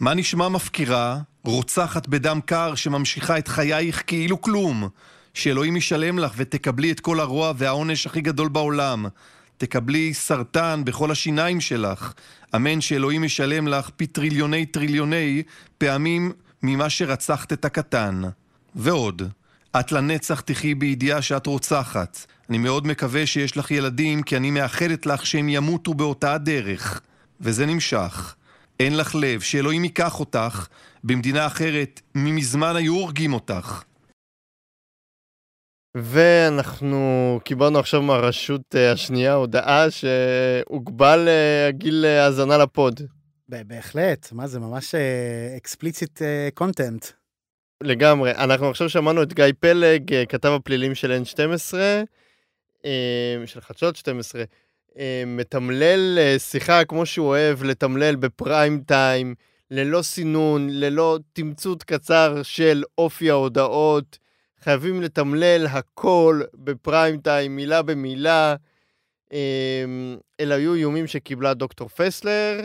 מה נשמע מפקירה, רוצחת בדם קר שממשיכה את חייך כאילו כלום? שאלוהים ישלם לך ותקבלי את כל הרוע והעונש הכי גדול בעולם. תקבלי סרטן בכל השיניים שלך. אמן שאלוהים ישלם לך פי טריליוני טריליוני פעמים ממה שרצחת את הקטן. ועוד, את לנצח תחי בידיעה שאת רוצחת. אני מאוד מקווה שיש לך ילדים, כי אני מאחלת לך שהם ימותו באותה הדרך. וזה נמשך. אין לך לב, שאלוהים ייקח אותך, במדינה אחרת ממזמן היו הורגים אותך. ואנחנו קיבלנו עכשיו מהרשות אה, השנייה הודעה שהוגבל אה, הגיל האזנה לפוד. בהחלט, מה זה ממש אקספליציט קונטנט. לגמרי. אנחנו עכשיו שמענו את גיא פלג, אה, כתב הפלילים של N12, של חדשות 12, מתמלל שיחה כמו שהוא אוהב לתמלל בפריים טיים, ללא סינון, ללא תמצות קצר של אופי ההודעות. חייבים לתמלל הכל בפריים טיים, מילה במילה. אמ, אלה היו איומים שקיבלה דוקטור פסלר,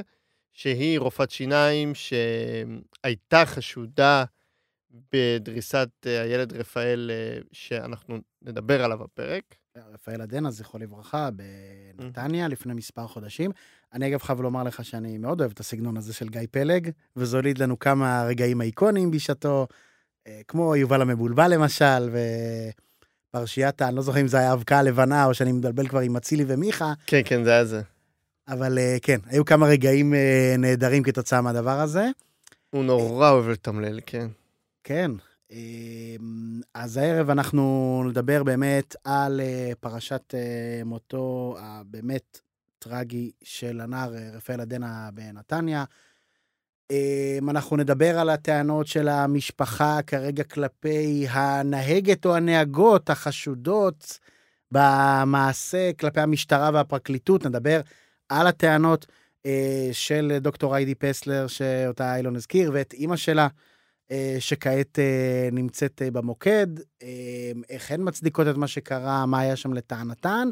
שהיא רופאת שיניים שהייתה חשודה בדריסת אה, הילד רפאל, אה, שאנחנו נדבר עליו בפרק. רפאל עדנה, זכרו לברכה, בנתניה לפני מספר חודשים. אני אגב חייב לומר לך שאני מאוד אוהב את הסגנון הזה של גיא פלג, וזה הוליד לנו כמה רגעים איקונים בשעתו. אה, כמו יובל המבולבל למשל, ופרשיית, אני לא זוכר אם זה היה אבקה הלבנה, או שאני מבלבל כבר עם אצילי ומיכה. כן, כן, זה היה זה. אבל אה, כן, היו כמה רגעים אה, נהדרים כתוצאה מהדבר הזה. הוא נורא אוהב לתמלל, כן. כן. אז הערב אנחנו נדבר באמת על פרשת מותו הבאמת טרגי של הנער רפאל עדנה בנתניה. אמ, אנחנו נדבר על הטענות של המשפחה כרגע כלפי הנהגת או הנהגות החשודות במעשה כלפי המשטרה והפרקליטות. נדבר על הטענות אה, של דוקטור איידי פסלר, שאותה אילון הזכיר, ואת אימא שלה, אה, שכעת אה, נמצאת במוקד, איך הן מצדיקות את מה שקרה, מה היה שם לטענתן.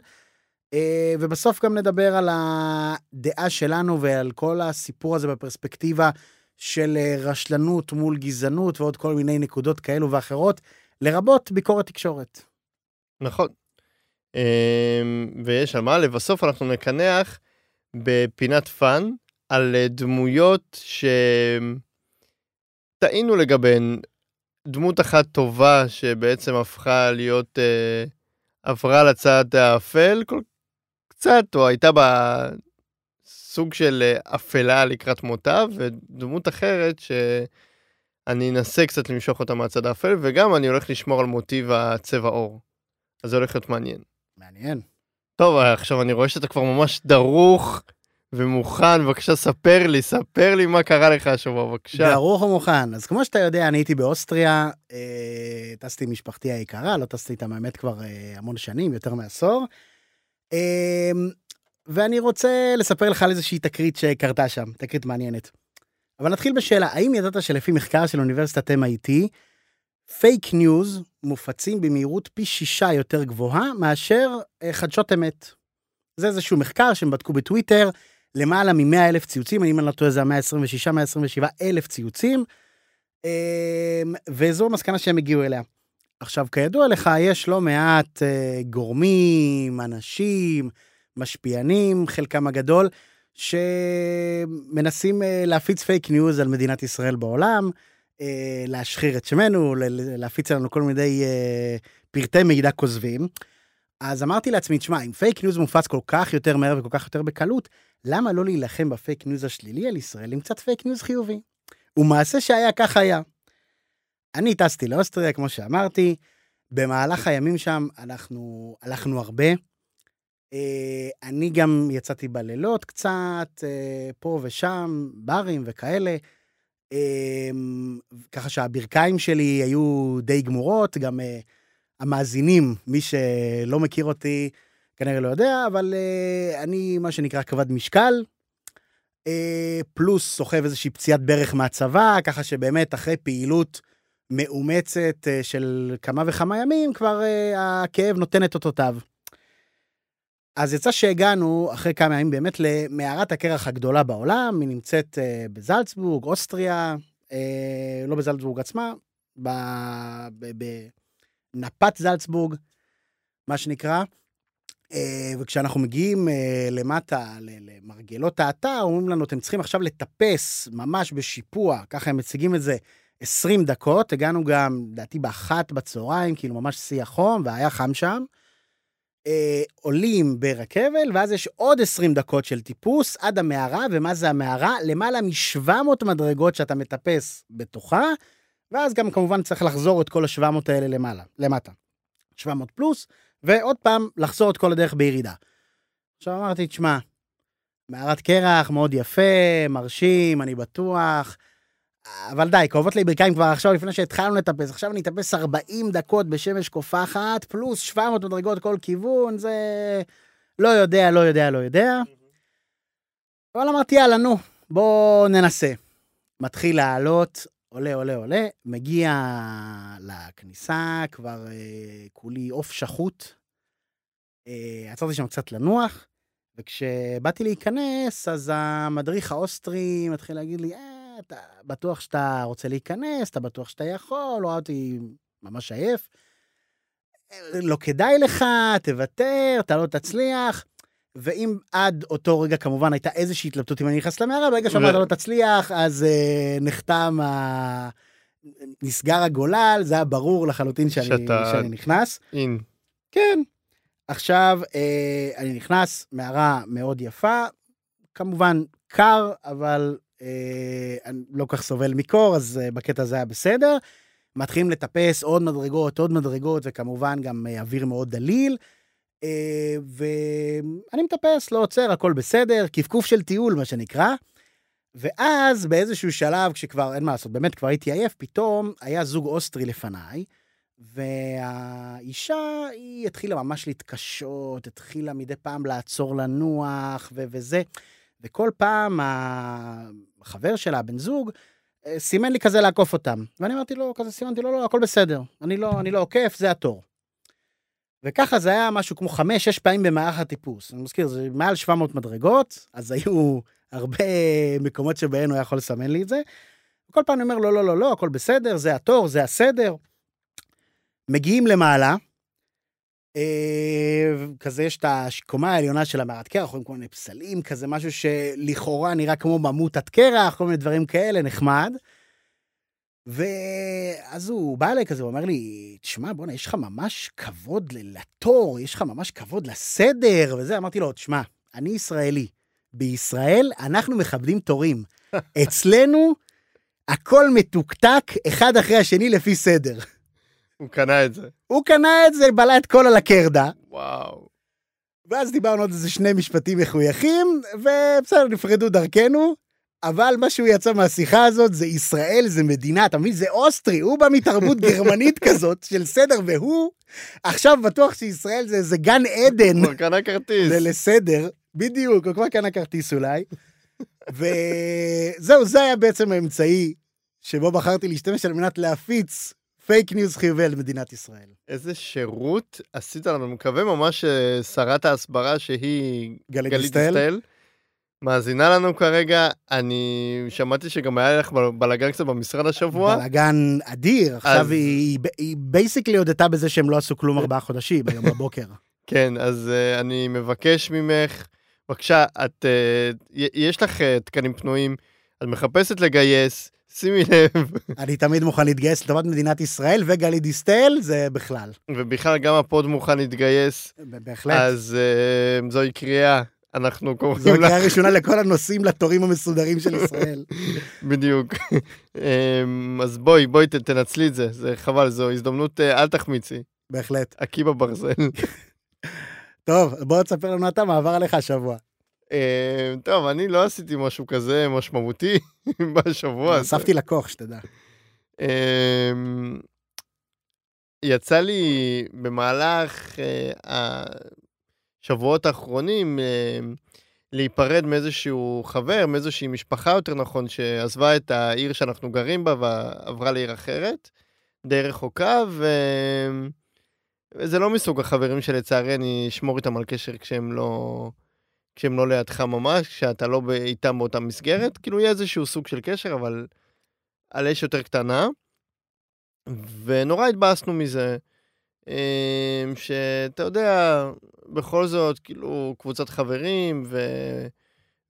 אה, ובסוף גם נדבר על הדעה שלנו ועל כל הסיפור הזה בפרספקטיבה של אה, רשלנות מול גזענות ועוד כל מיני נקודות כאלו ואחרות, לרבות ביקורת תקשורת. נכון. ויש על מה, לבסוף אנחנו נקנח בפינת fun על אה, דמויות שטעינו לגביהן. דמות אחת טובה שבעצם הפכה להיות, אה, עברה לצד האפל, כל קצת, או הייתה בה סוג של אה, אפלה לקראת מותה, ודמות אחרת שאני אנסה קצת למשוך אותה מהצד האפל, וגם אני הולך לשמור על מוטיב הצבע עור. אז זה הולך להיות מעניין. מעניין. טוב, עכשיו אני רואה שאתה כבר ממש דרוך ומוכן, בבקשה ספר לי, ספר לי מה קרה לך השבוע, בבקשה. דרוך ומוכן. אז כמו שאתה יודע, אני הייתי באוסטריה, אה, טסתי עם משפחתי היקרה, לא טסתי איתם האמת כבר אה, המון שנים, יותר מעשור. אמ, ואני רוצה לספר לך על איזושהי תקרית שקרתה שם, תקרית מעניינת. אבל נתחיל בשאלה, האם ידעת שלפי מחקר של אוניברסיטת MIT, פייק ניוז מופצים במהירות פי שישה יותר גבוהה מאשר אה, חדשות אמת? זה איזשהו מחקר שהם בדקו בטוויטר, למעלה מ-100 אלף ציוצים, אם אני לא טועה זה ה-126-127 אלף ציוצים, אמ, וזו המסקנה שהם הגיעו אליה. עכשיו, כידוע לך, יש לא מעט uh, גורמים, אנשים, משפיענים, חלקם הגדול, שמנסים uh, להפיץ פייק ניוז על מדינת ישראל בעולם, uh, להשחיר את שמנו, להפיץ לנו כל מיני פרטי מידע כוזבים. אז אמרתי לעצמי, תשמע, אם פייק ניוז מופץ כל כך יותר מהר וכל כך יותר בקלות, למה לא להילחם בפייק ניוז השלילי על ישראל עם קצת פייק ניוז חיובי? ומעשה שהיה כך היה. אני טסתי לאוסטריה, כמו שאמרתי, במהלך הימים שם אנחנו הלכנו הרבה. אה, אני גם יצאתי בלילות קצת, אה, פה ושם, ברים וכאלה. אה, ככה שהברכיים שלי היו די גמורות, גם המאזינים, מי שלא מכיר אותי, כנראה לא יודע, אבל אני, מה שנקרא, כבד משקל, פלוס סוחב איזושהי פציעת ברך מהצבא, ככה שבאמת אחרי פעילות מאומצת אה, של כמה וכמה ימים, כבר אה, הכאב נותן את אותותיו. אז יצא שהגענו, אחרי כמה ימים, באמת למערת הקרח הגדולה בעולם, היא נמצאת אה, בזלצבורג, אוסטריה, אה, לא בזלצבורג עצמה, בנפת זלצבורג, מה שנקרא. אה, וכשאנחנו מגיעים אה, למטה, למרגלות האתר, אומרים לנו, אתם צריכים עכשיו לטפס ממש בשיפוע, ככה הם מציגים את זה, 20 דקות. הגענו גם, לדעתי, באחת בצהריים, כאילו ממש שיא החום, והיה חם שם. אה, עולים ברכבל, ואז יש עוד 20 דקות של טיפוס עד המערה, ומה זה המערה? למעלה מ-700 מדרגות שאתה מטפס בתוכה, ואז גם כמובן צריך לחזור את כל ה-700 האלה למעלה, למטה. 700 פלוס, ועוד פעם לחזור את כל הדרך בירידה. עכשיו אמרתי, תשמע, מערת קרח, מאוד יפה, מרשים, אני בטוח, אבל די, כואבות לי ברכיים כבר עכשיו, לפני שהתחלנו לטפס. עכשיו אני אטפס 40 דקות בשמש קופחת, פלוס 700 מדרגות כל כיוון, זה... לא יודע, לא יודע, לא יודע. אבל אמרתי, יאללה, נו, בואו ננסה. מתחיל לעלות, עולה, עולה, עולה, מגיע לכניסה, כבר אה, כולי עוף שחוט. אה, עצרתי שם קצת לנוח, וכשבאתי להיכנס, אז המדריך האוסטרי מתחיל להגיד לי, אה, אתה בטוח שאתה רוצה להיכנס, אתה בטוח שאתה יכול, רואה אותי ממש עייף. לא כדאי לך, תוותר, אתה לא תצליח. ואם עד אותו רגע כמובן הייתה איזושהי התלבטות אם אני נכנס למערה, ברגע שאמרת לא תצליח, אז uh, נחתם, ה... נסגר הגולל, זה היה ברור לחלוטין שאני, שאתה... שאני נכנס. אין. כן. עכשיו, uh, אני נכנס, מערה מאוד יפה, כמובן קר, אבל אה, אני לא כך סובל מקור, אז אה, בקטע הזה היה בסדר. מתחילים לטפס עוד מדרגות, עוד מדרגות, וכמובן גם אה, אוויר מאוד דליל. ואני מטפס, לא עוצר, הכל בסדר, קפקוף של טיול, מה שנקרא. ואז באיזשהו שלב, כשכבר, אין מה לעשות, באמת כבר הייתי עייף, פתאום היה זוג אוסטרי לפניי, והאישה, היא התחילה ממש להתקשות, התחילה מדי פעם לעצור לנוח, ו- וזה. וכל פעם החבר שלה, הבן זוג, אה, סימן לי כזה לעקוף אותם. ואני אמרתי לו, כזה סימנתי לו, לא, הכל בסדר, אני לא, אני לא עוקף, זה התור. וככה זה היה משהו כמו חמש-שש פעמים במערך הטיפוס. אני מזכיר, זה מעל 700 מדרגות, אז היו הרבה מקומות שבהם הוא היה יכול לסמן לי את זה. וכל פעם אני אומר, לא, לא, לא, לא, הכל בסדר, זה התור, זה הסדר. מגיעים למעלה, אה, כזה יש את הקומה העליונה של המערת קרח, רואים כל מיני פסלים, כזה משהו שלכאורה נראה כמו ממוטת קרח, כל מיני דברים כאלה, נחמד. ואז הוא בא אליי כזה, הוא אומר לי, תשמע, בואנה, יש לך ממש כבוד לתור, יש לך ממש כבוד לסדר, וזה, אמרתי לו, תשמע, אני ישראלי. בישראל אנחנו מכבדים תורים. אצלנו הכל מתוקתק אחד אחרי השני לפי סדר. הוא קנה את זה. הוא קנה את זה, בלע את כל על הקרדה. וואו. ואז דיברנו עוד איזה שני משפטים מחויכים, ובסדר, נפרדו דרכנו. אבל מה שהוא יצא מהשיחה הזאת זה ישראל, זה מדינה, אתה מבין? זה אוסטרי, הוא בא מתרבות גרמנית כזאת של סדר, והוא עכשיו בטוח שישראל זה איזה גן עדן. הוא כבר קנה כרטיס. זה לסדר, בדיוק, הוא כבר קנה כרטיס אולי. וזהו, זה היה בעצם האמצעי שבו בחרתי להשתמש על מנת להפיץ פייק ניוז חיובי על מדינת ישראל. איזה שירות עשית לנו, אני מקווה ממש ששרת ההסברה שהיא גלית דיסטל, מאזינה לנו כרגע, אני שמעתי שגם היה לך בלאגן קצת במשרד השבוע. בלאגן אדיר, עכשיו אז... היא, היא basically הודתה בזה שהם לא עשו כלום ארבעה חודשים, היום בבוקר. כן, אז אה, אני מבקש ממך, בבקשה, את, אה, יש לך אה, תקנים פנויים, את מחפשת לגייס, שימי לב. אני תמיד מוכן להתגייס לטובת מדינת ישראל, וגלית דיסטל זה בכלל. ובכלל גם הפוד מוכן להתגייס. בהחלט. אז uh, זוהי קריאה. אנחנו קוראים לך... זו קריאה ראשונה לכל הנושאים לתורים המסודרים של ישראל. בדיוק. אמ, אז בואי, בואי תנצלי את זה, זה חבל, זו הזדמנות, אה, אל תחמיצי. בהחלט. עקי בברזל. טוב, בוא תספר לנו אתה מה עבר עליך השבוע. אה, טוב, אני לא עשיתי משהו כזה משמעותי בשבוע הזה. אספתי לקוח, שתדע. אמ, יצא לי במהלך אה, השבועות האחרונים אה, להיפרד מאיזשהו חבר, מאיזושהי משפחה יותר נכון, שעזבה את העיר שאנחנו גרים בה ועברה לעיר אחרת, די רחוקה, ו... זה לא מסוג החברים שלצערי אני אשמור איתם על קשר כשהם לא... כשהם לא לידך ממש, כשאתה לא איתם באותה מסגרת, כאילו יהיה איזשהו סוג של קשר, אבל על אש יותר קטנה. ונורא התבאסנו מזה, אמ, שאתה יודע, בכל זאת, כאילו, קבוצת חברים, ו...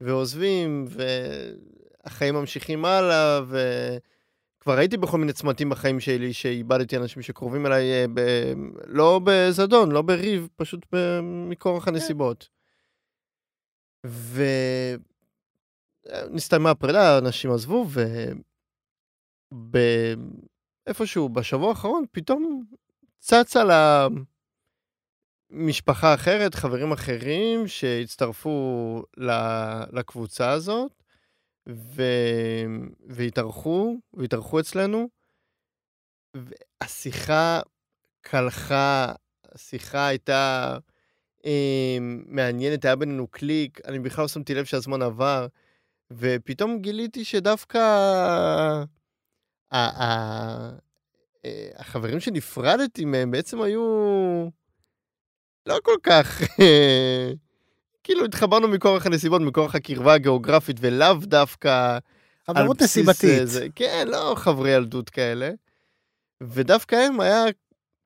ועוזבים, והחיים ממשיכים הלאה, וכבר הייתי בכל מיני צמתים בחיים שלי, שאיבדתי אנשים שקרובים אליי, אה, ב... לא בזדון, לא בריב, פשוט מכורח כן. הנסיבות. ונסתיימה הפרידה, אנשים עזבו, ואיפשהו בשבוע האחרון פתאום צץ על המשפחה אחרת, חברים אחרים שהצטרפו לקבוצה הזאת, ו... והתארחו, והתארחו אצלנו. והשיחה קלחה, השיחה הייתה אה, מעניינת, היה בינינו קליק, אני בכלל לא שמתי לב שהזמן עבר, ופתאום גיליתי שדווקא אה, החברים שנפרדתי מהם בעצם היו לא כל כך... כאילו התחברנו מכורח הנסיבות, מכורח הקרבה הגיאוגרפית, ולאו דווקא... חברות נסיבתית. זה, כן, לא חברי ילדות כאלה. ודווקא הם היה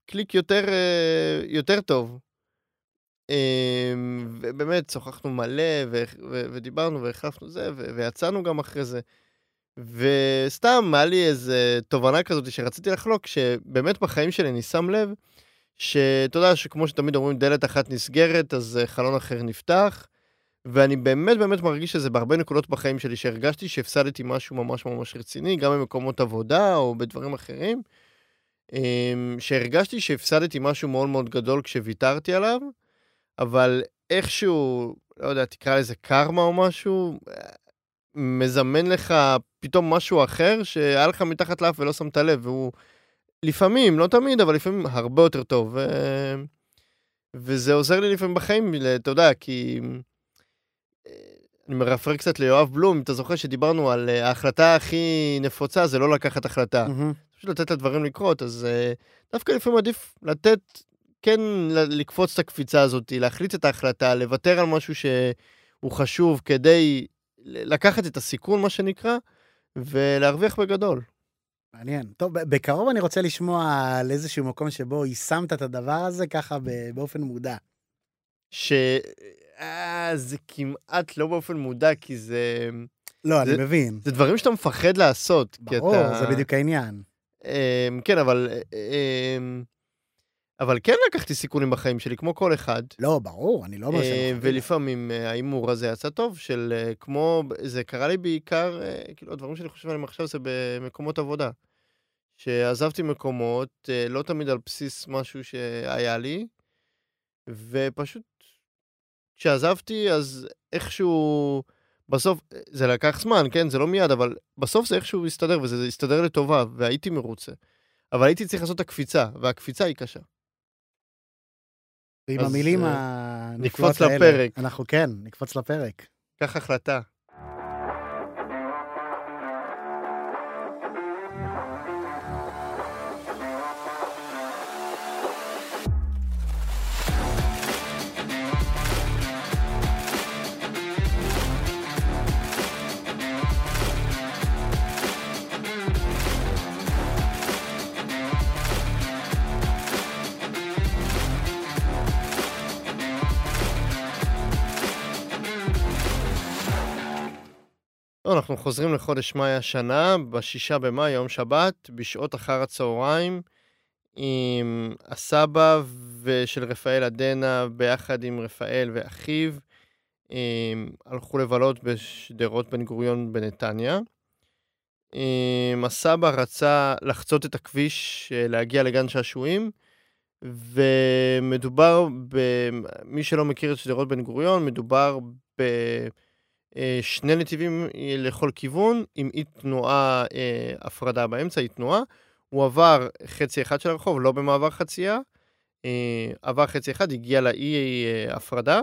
קליק יותר, אה, יותר טוב. אמ, ובאמת, שוחחנו מלא, ו- ו- ודיברנו והחלפנו זה, ו- ויצאנו גם אחרי זה. וסתם, היה לי איזה תובנה כזאת שרציתי לחלוק, שבאמת בחיים שלי אני שם לב, שאתה יודע שכמו שתמיד אומרים, דלת אחת נסגרת, אז אה, חלון אחר נפתח. ואני באמת באמת מרגיש שזה בהרבה נקודות בחיים שלי, שהרגשתי שהפסדתי משהו ממש ממש רציני, גם במקומות עבודה או בדברים אחרים, אמ, שהרגשתי שהפסדתי משהו מאוד מאוד גדול כשוויתרתי עליו, אבל איכשהו, לא יודע, תקרא לזה קרמה או משהו, מזמן לך פתאום משהו אחר שהיה לך מתחת לאף ולא שמת לב, והוא לפעמים, לא תמיד, אבל לפעמים הרבה יותר טוב. ו... וזה עוזר לי לפעמים בחיים, אתה יודע, כי... אה, אני מרפרר קצת ליואב בלום, אתה זוכר שדיברנו על אה, ההחלטה הכי נפוצה זה לא לקחת החלטה. Mm-hmm. פשוט לתת לדברים לקרות, אז אה, דווקא לפעמים עדיף לתת כן לקפוץ את הקפיצה הזאת, להחליט את ההחלטה, לוותר על משהו שהוא חשוב כדי לקחת את הסיכון, מה שנקרא, ולהרוויח בגדול. מעניין. טוב, בקרוב אני רוצה לשמוע על איזשהו מקום שבו יישמת את הדבר הזה ככה באופן מודע. ש... אה, זה כמעט לא באופן מודע, כי זה... לא, זה, אני מבין. זה דברים שאתה מפחד לעשות. ברור, אתה... זה בדיוק העניין. אמ, כן, אבל... אמ, אבל כן לקחתי סיכונים בחיים שלי, כמו כל אחד. לא, ברור, אני לא אומר שלא. ולפעמים אה, ההימור הזה יצא טוב, של אה, כמו, זה קרה לי בעיקר, אה, כאילו, הדברים שאני חושב עליהם עכשיו זה במקומות עבודה. שעזבתי מקומות, לא תמיד על בסיס משהו שהיה לי, ופשוט כשעזבתי, אז איכשהו, בסוף, זה לקח זמן, כן? זה לא מיד, אבל בסוף זה איכשהו הסתדר, וזה הסתדר לטובה, והייתי מרוצה. אבל הייתי צריך לעשות את הקפיצה, והקפיצה היא קשה. ועם המילים אה, הנפלאות האלה. נקפוץ לפרק. אנחנו כן, נקפוץ לפרק. קח החלטה. אנחנו חוזרים לחודש מאי השנה, בשישה במאי, יום שבת, בשעות אחר הצהריים, עם הסבא של רפאל עדנה, ביחד עם רפאל ואחיו, עם, הלכו לבלות בשדרות בן גוריון בנתניה. עם, הסבא רצה לחצות את הכביש, אה, להגיע לגן שעשועים, ומדובר, במי שלא מכיר את שדרות בן גוריון, מדובר ב... אה, שני נתיבים אה, לכל כיוון, עם אי תנועה, אה, הפרדה באמצע, אי תנועה. הוא עבר חצי אחד של הרחוב, לא במעבר חצייה, עבר חצי אחד, הגיע לאי הפרדה,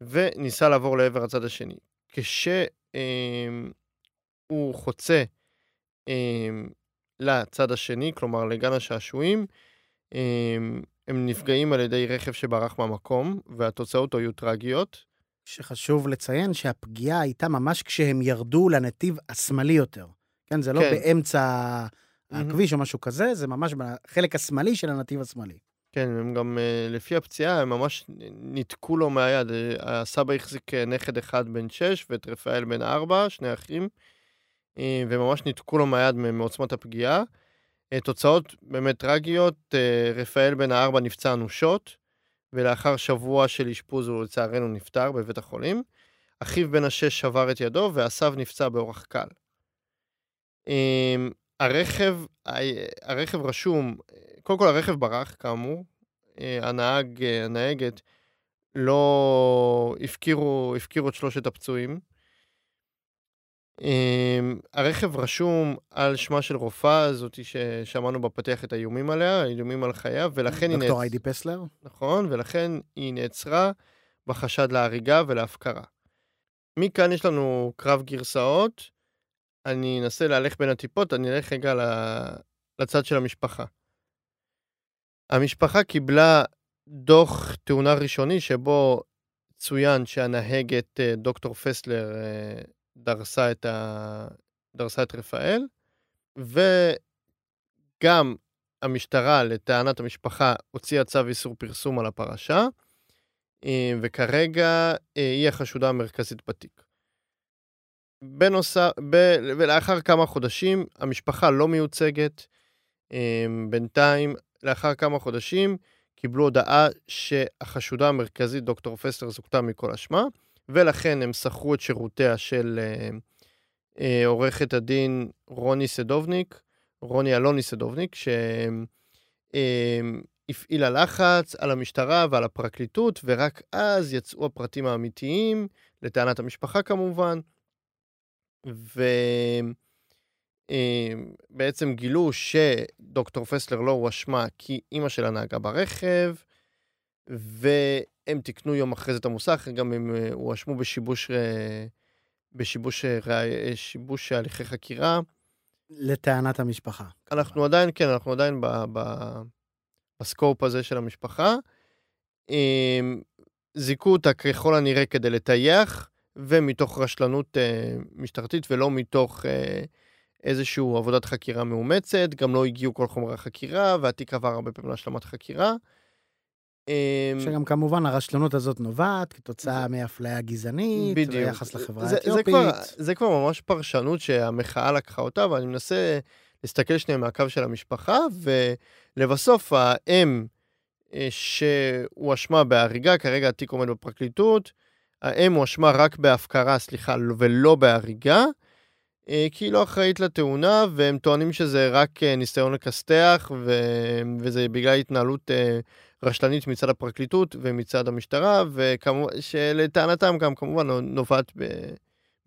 וניסה לעבור לעבר הצד השני. כשהוא חוצה לצד השני, כלומר לגן השעשועים, הם נפגעים על ידי רכב שברח מהמקום, והתוצאות היו טרגיות. שחשוב לציין שהפגיעה הייתה ממש כשהם ירדו לנתיב השמאלי יותר. כן, זה לא כן. באמצע. הכביש או משהו כזה, זה ממש בחלק השמאלי של הנתיב השמאלי. כן, הם גם, אה, לפי הפציעה, הם ממש ניתקו לו מהיד. אה, הסבא החזיק אה, נכד אחד בן 6 ואת רפאל בן 4, שני אחים, וממש ניתקו לו מהיד מעוצמת הפגיעה. תוצאות באמת טרגיות, רפאל בן הארבע נפצע אנושות, ולאחר שבוע של אשפוז הוא לצערנו נפטר בבית החולים. אחיו בן השש שבר את ידו, והסב נפצע באורח קל. אה, הרכב, הרכב רשום, קודם כל הרכב ברח, כאמור. אה, הנהג, אה, הנהגת, לא הפקירו, הפקירו את שלושת הפצועים. אה, הרכב רשום על שמה של רופאה, זאתי ששמענו בפתיח את האיומים עליה, האיומים על חייה, ולכן היא דוקטור נעצ... איידי פסלר. נכון, ולכן היא נעצרה בחשד להריגה ולהפקרה. מכאן יש לנו קרב גרסאות. אני אנסה להלך בין הטיפות, אני אלך רגע לצד של המשפחה. המשפחה קיבלה דוח תאונה ראשוני שבו צוין שהנהגת אה, דוקטור פסלר אה, דרסה את, ה... דרסה את רפאל, וגם המשטרה, לטענת המשפחה, הוציאה צו איסור פרסום על הפרשה, אה, וכרגע אה, היא החשודה המרכזית בתיק. בנוסף, ב... ולאחר כמה חודשים, המשפחה לא מיוצגת. אה, בינתיים, לאחר כמה חודשים, קיבלו הודעה שהחשודה המרכזית, דוקטור פסלר, זוכתה מכל אשמה, ולכן הם שכרו את שירותיה של אה, אה, עורכת הדין רוני סדובניק, רוני אלוני סדובניק, שהפעילה לחץ על המשטרה ועל הפרקליטות, ורק אז יצאו הפרטים האמיתיים, לטענת המשפחה כמובן, ובעצם גילו שדוקטור פסלר לא הואשמה כי אימא שלה נהגה ברכב, והם תיקנו יום אחרי זה את המוסך, גם הם אה, הואשמו בשיבוש, אה, בשיבוש אה, ראי- שיבוש הליכי חקירה. לטענת המשפחה. אנחנו עדיין, כן, אנחנו עדיין ב, ב, בסקופ הזה של המשפחה. אמ, זיכו אותה ככל הנראה כדי לטייח, ומתוך רשלנות אה, משטרתית ולא מתוך אה, איזושהי עבודת חקירה מאומצת. גם לא הגיעו כל חומרי החקירה, והתיק עבר הרבה פעמים להשלמת חקירה. אמ, שגם כמובן הרשלנות הזאת נובעת כתוצאה מאפליה גזענית, בדיוק. ויחס לחברה זה, זה, האתיופית. כבר, זה כבר ממש פרשנות שהמחאה לקחה אותה, ואני מנסה להסתכל שנייה מהקו של המשפחה, ולבסוף האם אה, שהואשמה בהריגה, כרגע התיק עומד בפרקליטות, האם הואשמה רק בהפקרה, סליחה, ולא בהריגה, כי היא לא אחראית לתאונה, והם טוענים שזה רק אה, ניסיון לכסתח, ו... וזה בגלל התנהלות אה, רשלנית מצד הפרקליטות ומצד המשטרה, וכמובן, שלטענתם גם כמובן נובעת ב...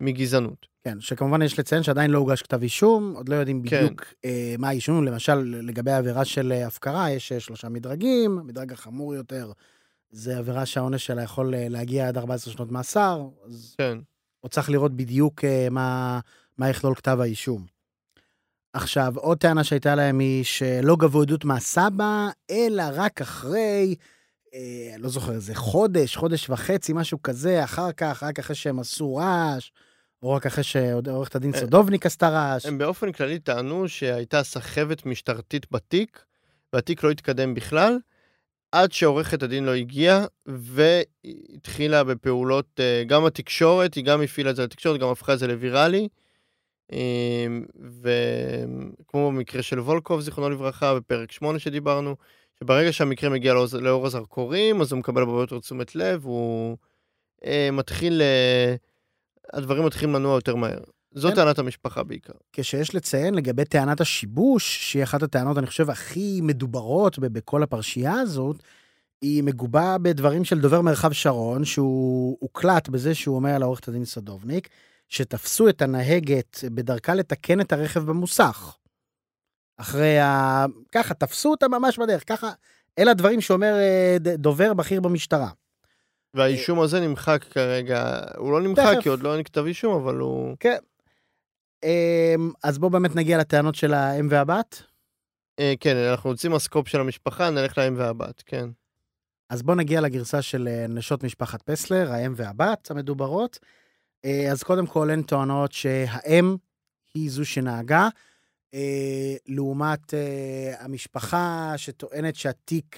מגזענות. כן, שכמובן יש לציין שעדיין לא הוגש כתב אישום, עוד לא יודעים כן. בדיוק אה, מה האישום, למשל לגבי העבירה של אה, הפקרה, יש אה, שלושה מדרגים, המדרג החמור יותר זה עבירה שהעונש שלה יכול אה, להגיע עד 14 שנות מאסר, אז כן. עוד צריך לראות בדיוק אה, מה, מה יכלול כתב האישום. עכשיו, עוד טענה שהייתה להם היא שלא גבו עדות מהסבא, אלא רק אחרי, אה, לא זוכר, איזה חודש, חודש וחצי, משהו כזה, אחר כך, רק אחרי שהם עשו רעש, או רק אחרי שעורכת הדין אה, סודובניק עשתה רעש. הם באופן כללי טענו שהייתה סחבת משטרתית בתיק, והתיק לא התקדם בכלל, עד שעורכת הדין לא הגיעה, והתחילה בפעולות, אה, גם התקשורת, היא גם הפעילה את זה לתקשורת, גם הפכה את זה לוויראלי. אה, וכמו במקרה של וולקוב, זיכרונו לברכה, בפרק 8 שדיברנו, שברגע שהמקרה מגיע לאור, לאור הזרקורים, אז הוא מקבל הרבה יותר תשומת לב, הוא אה, מתחיל, אה, הדברים מתחילים לנוע יותר מהר. זו כן. טענת המשפחה בעיקר. כשיש לציין לגבי טענת השיבוש, שהיא אחת הטענות, אני חושב, הכי מדוברות בכל הפרשייה הזאת, היא מגובה בדברים של דובר מרחב שרון, שהוא הוקלט בזה שהוא אומר לעורכת הדין סדובניק, שתפסו את הנהגת בדרכה לתקן את הרכב במוסך. אחרי ה... ככה, תפסו אותה ממש בדרך, ככה, אלה הדברים שאומר אה, דובר בכיר במשטרה. והאישום הזה נמחק כרגע, הוא לא נמחק תכף. כי עוד לא אין כתב אישום, אבל הוא... אמ, אז בואו באמת נגיע לטענות של האם והבת. אה, כן, אנחנו יוצאים מהסקופ של המשפחה, נלך לאם והבת, כן. אז בואו נגיע לגרסה של אה, נשות משפחת פסלר, האם והבת המדוברות. אה, אז קודם כל הן טוענות שהאם היא זו שנהגה, אה, לעומת אה, המשפחה שטוענת שהתיק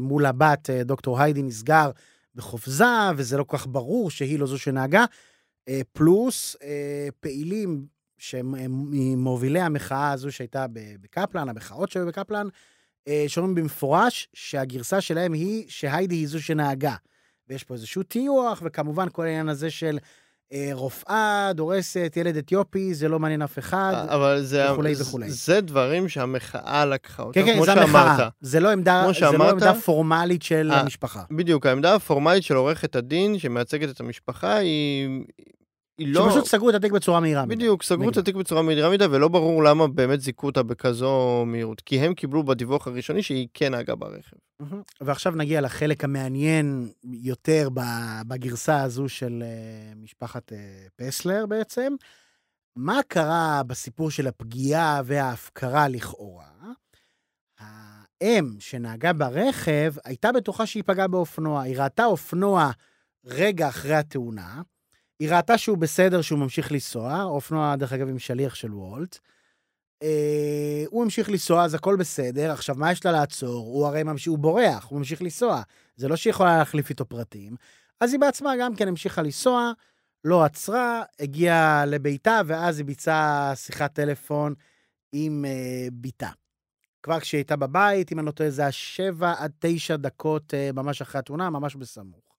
מול הבת, דוקטור היידי, נסגר בחופזה, וזה לא כל כך ברור שהיא לא זו שנהגה. פלוס פעילים שהם הם ממובילי המחאה הזו שהייתה בקפלן, המחאות שהיו בקפלן, שאומרים במפורש שהגרסה שלהם היא שהיידי היא זו שנהגה. ויש פה איזשהו טיוח, וכמובן כל העניין הזה של רופאה דורסת ילד אתיופי, זה לא מעניין אף אחד. אבל זה, וכולי זה- וכולי. זה דברים שהמחאה לקחה אותם, כן, כן, כמו זה שאמרת. המחאה. זה לא עמדה, זה לא שאמרת, עמדה פורמלית של אה, המשפחה. בדיוק, העמדה הפורמלית של עורכת הדין שמייצגת את המשפחה היא לא... שפשוט סגרו את התיק בצורה מהירה. מדי. בדיוק, סגרו את. התיק בצורה מהירה מדי, ולא ברור למה באמת זיכו אותה בכזו מהירות. כי הם קיבלו בדיווח הראשוני שהיא כן נהגה ברכב. ועכשיו נגיע לחלק המעניין יותר בגרסה הזו של אה, משפחת אה, פסלר בעצם. מה קרה בסיפור של הפגיעה וההפקרה לכאורה? האם שנהגה ברכב הייתה בטוחה שהיא פגעה באופנוע. היא ראתה אופנוע רגע אחרי התאונה, היא ראתה שהוא בסדר, שהוא ממשיך לנסוע, אופנוע, דרך אגב, עם שליח של וולט. אה, הוא המשיך לנסוע, אז הכל בסדר. עכשיו, מה יש לה לעצור? הוא הרי ממשיך, הוא בורח, הוא ממשיך לנסוע. זה לא שהיא יכולה להחליף איתו פרטים. אז היא בעצמה גם כן המשיכה לנסוע, לא עצרה, הגיעה לביתה, ואז היא ביצעה שיחת טלפון עם אה, בתה. כבר כשהיא הייתה בבית, אם אני לא טועה, זה היה שבע עד תשע דקות אה, ממש אחרי התאונה, ממש בסמוך.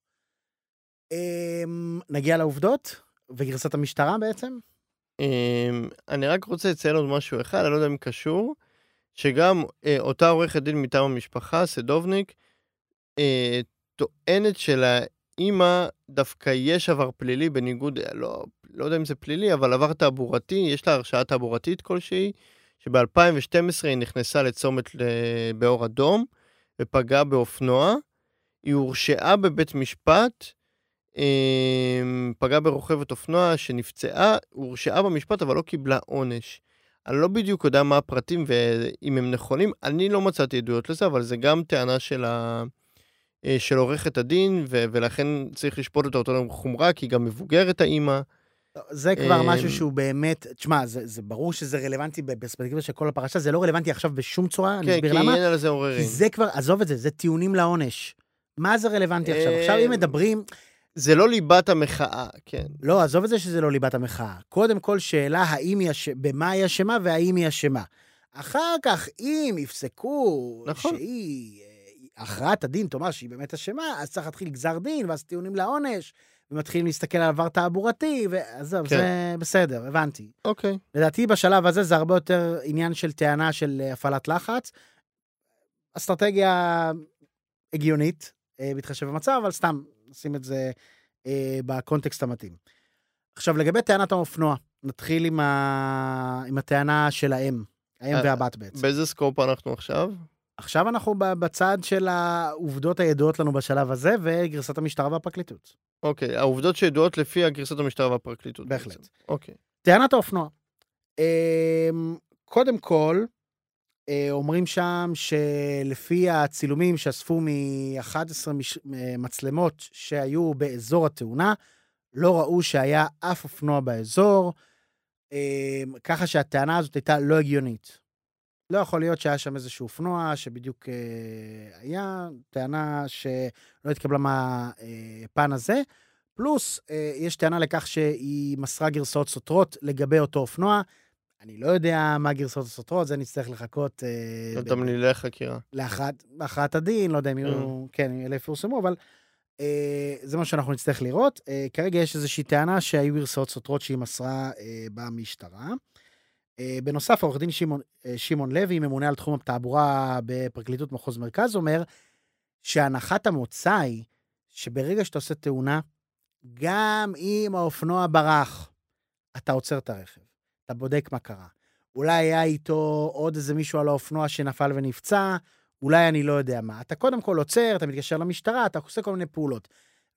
אה, נגיע לעובדות, וגרסת המשטרה בעצם. אמ, אני רק רוצה לציין עוד משהו אחד, אני לא יודע אם קשור, שגם אה, אותה עורכת דין מטעם המשפחה, סדובניק, אה, טוענת שלאימא דווקא יש עבר פלילי בניגוד, לא, לא יודע אם זה פלילי, אבל עבר תעבורתי, יש לה הרשעה תעבורתית כלשהי, שב-2012 היא נכנסה לצומת באור אדום ופגעה באופנוע. היא הורשעה בבית משפט, אמ, פגעה ברוכבת אופנוע שנפצעה, הורשעה במשפט אבל לא קיבלה עונש. אני לא בדיוק יודע מה הפרטים ואם הם נכונים, אני לא מצאתי עדויות לזה, אבל זה גם טענה של, ה... אה, של עורכת הדין, ו... ולכן צריך לשפוט אותה אותו חומרה, כי היא גם מבוגרת האימא. לא, זה כבר אמ, משהו שהוא באמת, תשמע, זה, זה ברור שזה רלוונטי בפרספקטיבה של כל הפרשה, זה לא רלוונטי עכשיו בשום צורה, אני כן, אסביר כי למה. אין על זה כי עוררין. זה כבר, עזוב את זה, זה טיעונים לעונש. מה זה רלוונטי עכשיו? אמ, עכשיו אם מדברים, זה לא ליבת המחאה, כן. לא, עזוב את זה שזה לא ליבת המחאה. קודם כל שאלה האם היא אש... במה היא אשמה והאם היא אשמה. אחר כך, אם יפסקו נכון. שהיא, אה, הכרעת הדין תאמר שהיא באמת אשמה, אז צריך להתחיל גזר דין, ואז טיעונים לעונש, ומתחילים להסתכל על עבר תעבורתי, ועזוב, כן. זה בסדר, הבנתי. אוקיי. לדעתי בשלב הזה זה הרבה יותר עניין של טענה של אה, הפעלת לחץ. אסטרטגיה הגיונית, אה, בהתחשב במצב, אבל סתם, נשים את זה אה, בקונטקסט המתאים. עכשיו, לגבי טענת האופנוע, נתחיל עם, ה... עם הטענה של האם, האם אה, והבת בעצם. באיזה סקופ אנחנו עכשיו? עכשיו אנחנו בצד של העובדות הידועות לנו בשלב הזה, וגרסת המשטרה והפרקליטות. אוקיי, העובדות שידועות לפי הגרסת המשטרה והפרקליטות. בהחלט. בעצם. אוקיי. טענת האופנוע. אמ, קודם כל, אומרים שם שלפי הצילומים שאספו מ-11 מצלמות שהיו באזור התאונה, לא ראו שהיה אף אופנוע באזור, אמ, ככה שהטענה הזאת הייתה לא הגיונית. לא יכול להיות שהיה שם איזשהו אופנוע שבדיוק אה, היה, טענה שלא התקבלה מהפן הזה. פלוס, אה, יש טענה לכך שהיא מסרה גרסאות סותרות לגבי אותו אופנוע. אני לא יודע מה הגרסאות הסותרות, זה נצטרך לחכות אה, ב- תמלילי חקירה. להכרעת הדין, לא יודע אם יהיו, כן, אלה יפורסמו, אבל אה, זה מה שאנחנו נצטרך לראות. אה, כרגע יש איזושהי טענה שהיו גרסאות סותרות שהיא מסרה אה, במשטרה. בנוסף, עורך דין שמעון, שמעון לוי, ממונה על תחום התעבורה בפרקליטות מחוז מרכז, אומר שהנחת המוצא היא שברגע שאתה עושה תאונה, גם אם האופנוע ברח, אתה עוצר את הרכב, אתה בודק מה קרה. אולי היה איתו עוד איזה מישהו על האופנוע שנפל ונפצע, אולי אני לא יודע מה. אתה קודם כל עוצר, אתה מתקשר למשטרה, אתה עושה כל מיני פעולות.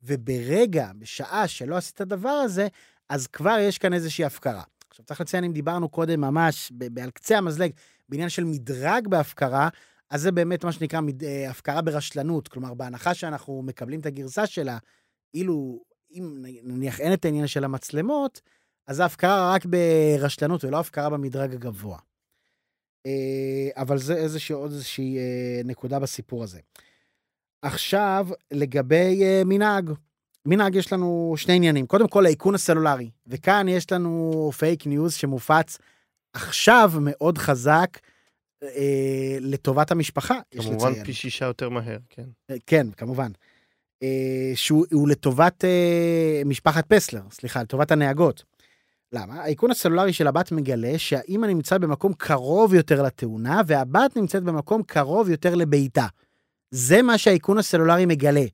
וברגע, בשעה שלא עשית את הדבר הזה, אז כבר יש כאן איזושהי הפקרה. עכשיו, צריך לציין, אם דיברנו קודם ממש על קצה המזלג, בעניין של מדרג בהפקרה, אז זה באמת מה שנקרא מד- אה, הפקרה ברשלנות. כלומר, בהנחה שאנחנו מקבלים את הגרסה שלה, אילו, אם נניח אין את העניין של המצלמות, אז זה הפקרה רק ברשלנות ולא הפקרה במדרג הגבוה. אה, אבל זה איזושהי, עוד איזושהי אה, נקודה בסיפור הזה. עכשיו, לגבי אה, הנהג. הנהג יש לנו שני עניינים. קודם כל, האיכון הסלולרי. וכאן יש לנו פייק ניוז שמופץ עכשיו מאוד חזק אה, לטובת המשפחה, יש כמובן לציין. פי שישה יותר מהר, כן. אה, כן, כמובן. אה, שהוא הוא לטובת אה, משפחת פסלר, סליחה, לטובת הנהגות. למה? האיכון הסלולרי של הבת מגלה שהאימא נמצא במקום קרוב יותר לתאונה, והבת נמצאת במקום קרוב יותר לביתה. זה מה שהאיכון הסלולרי מגלה.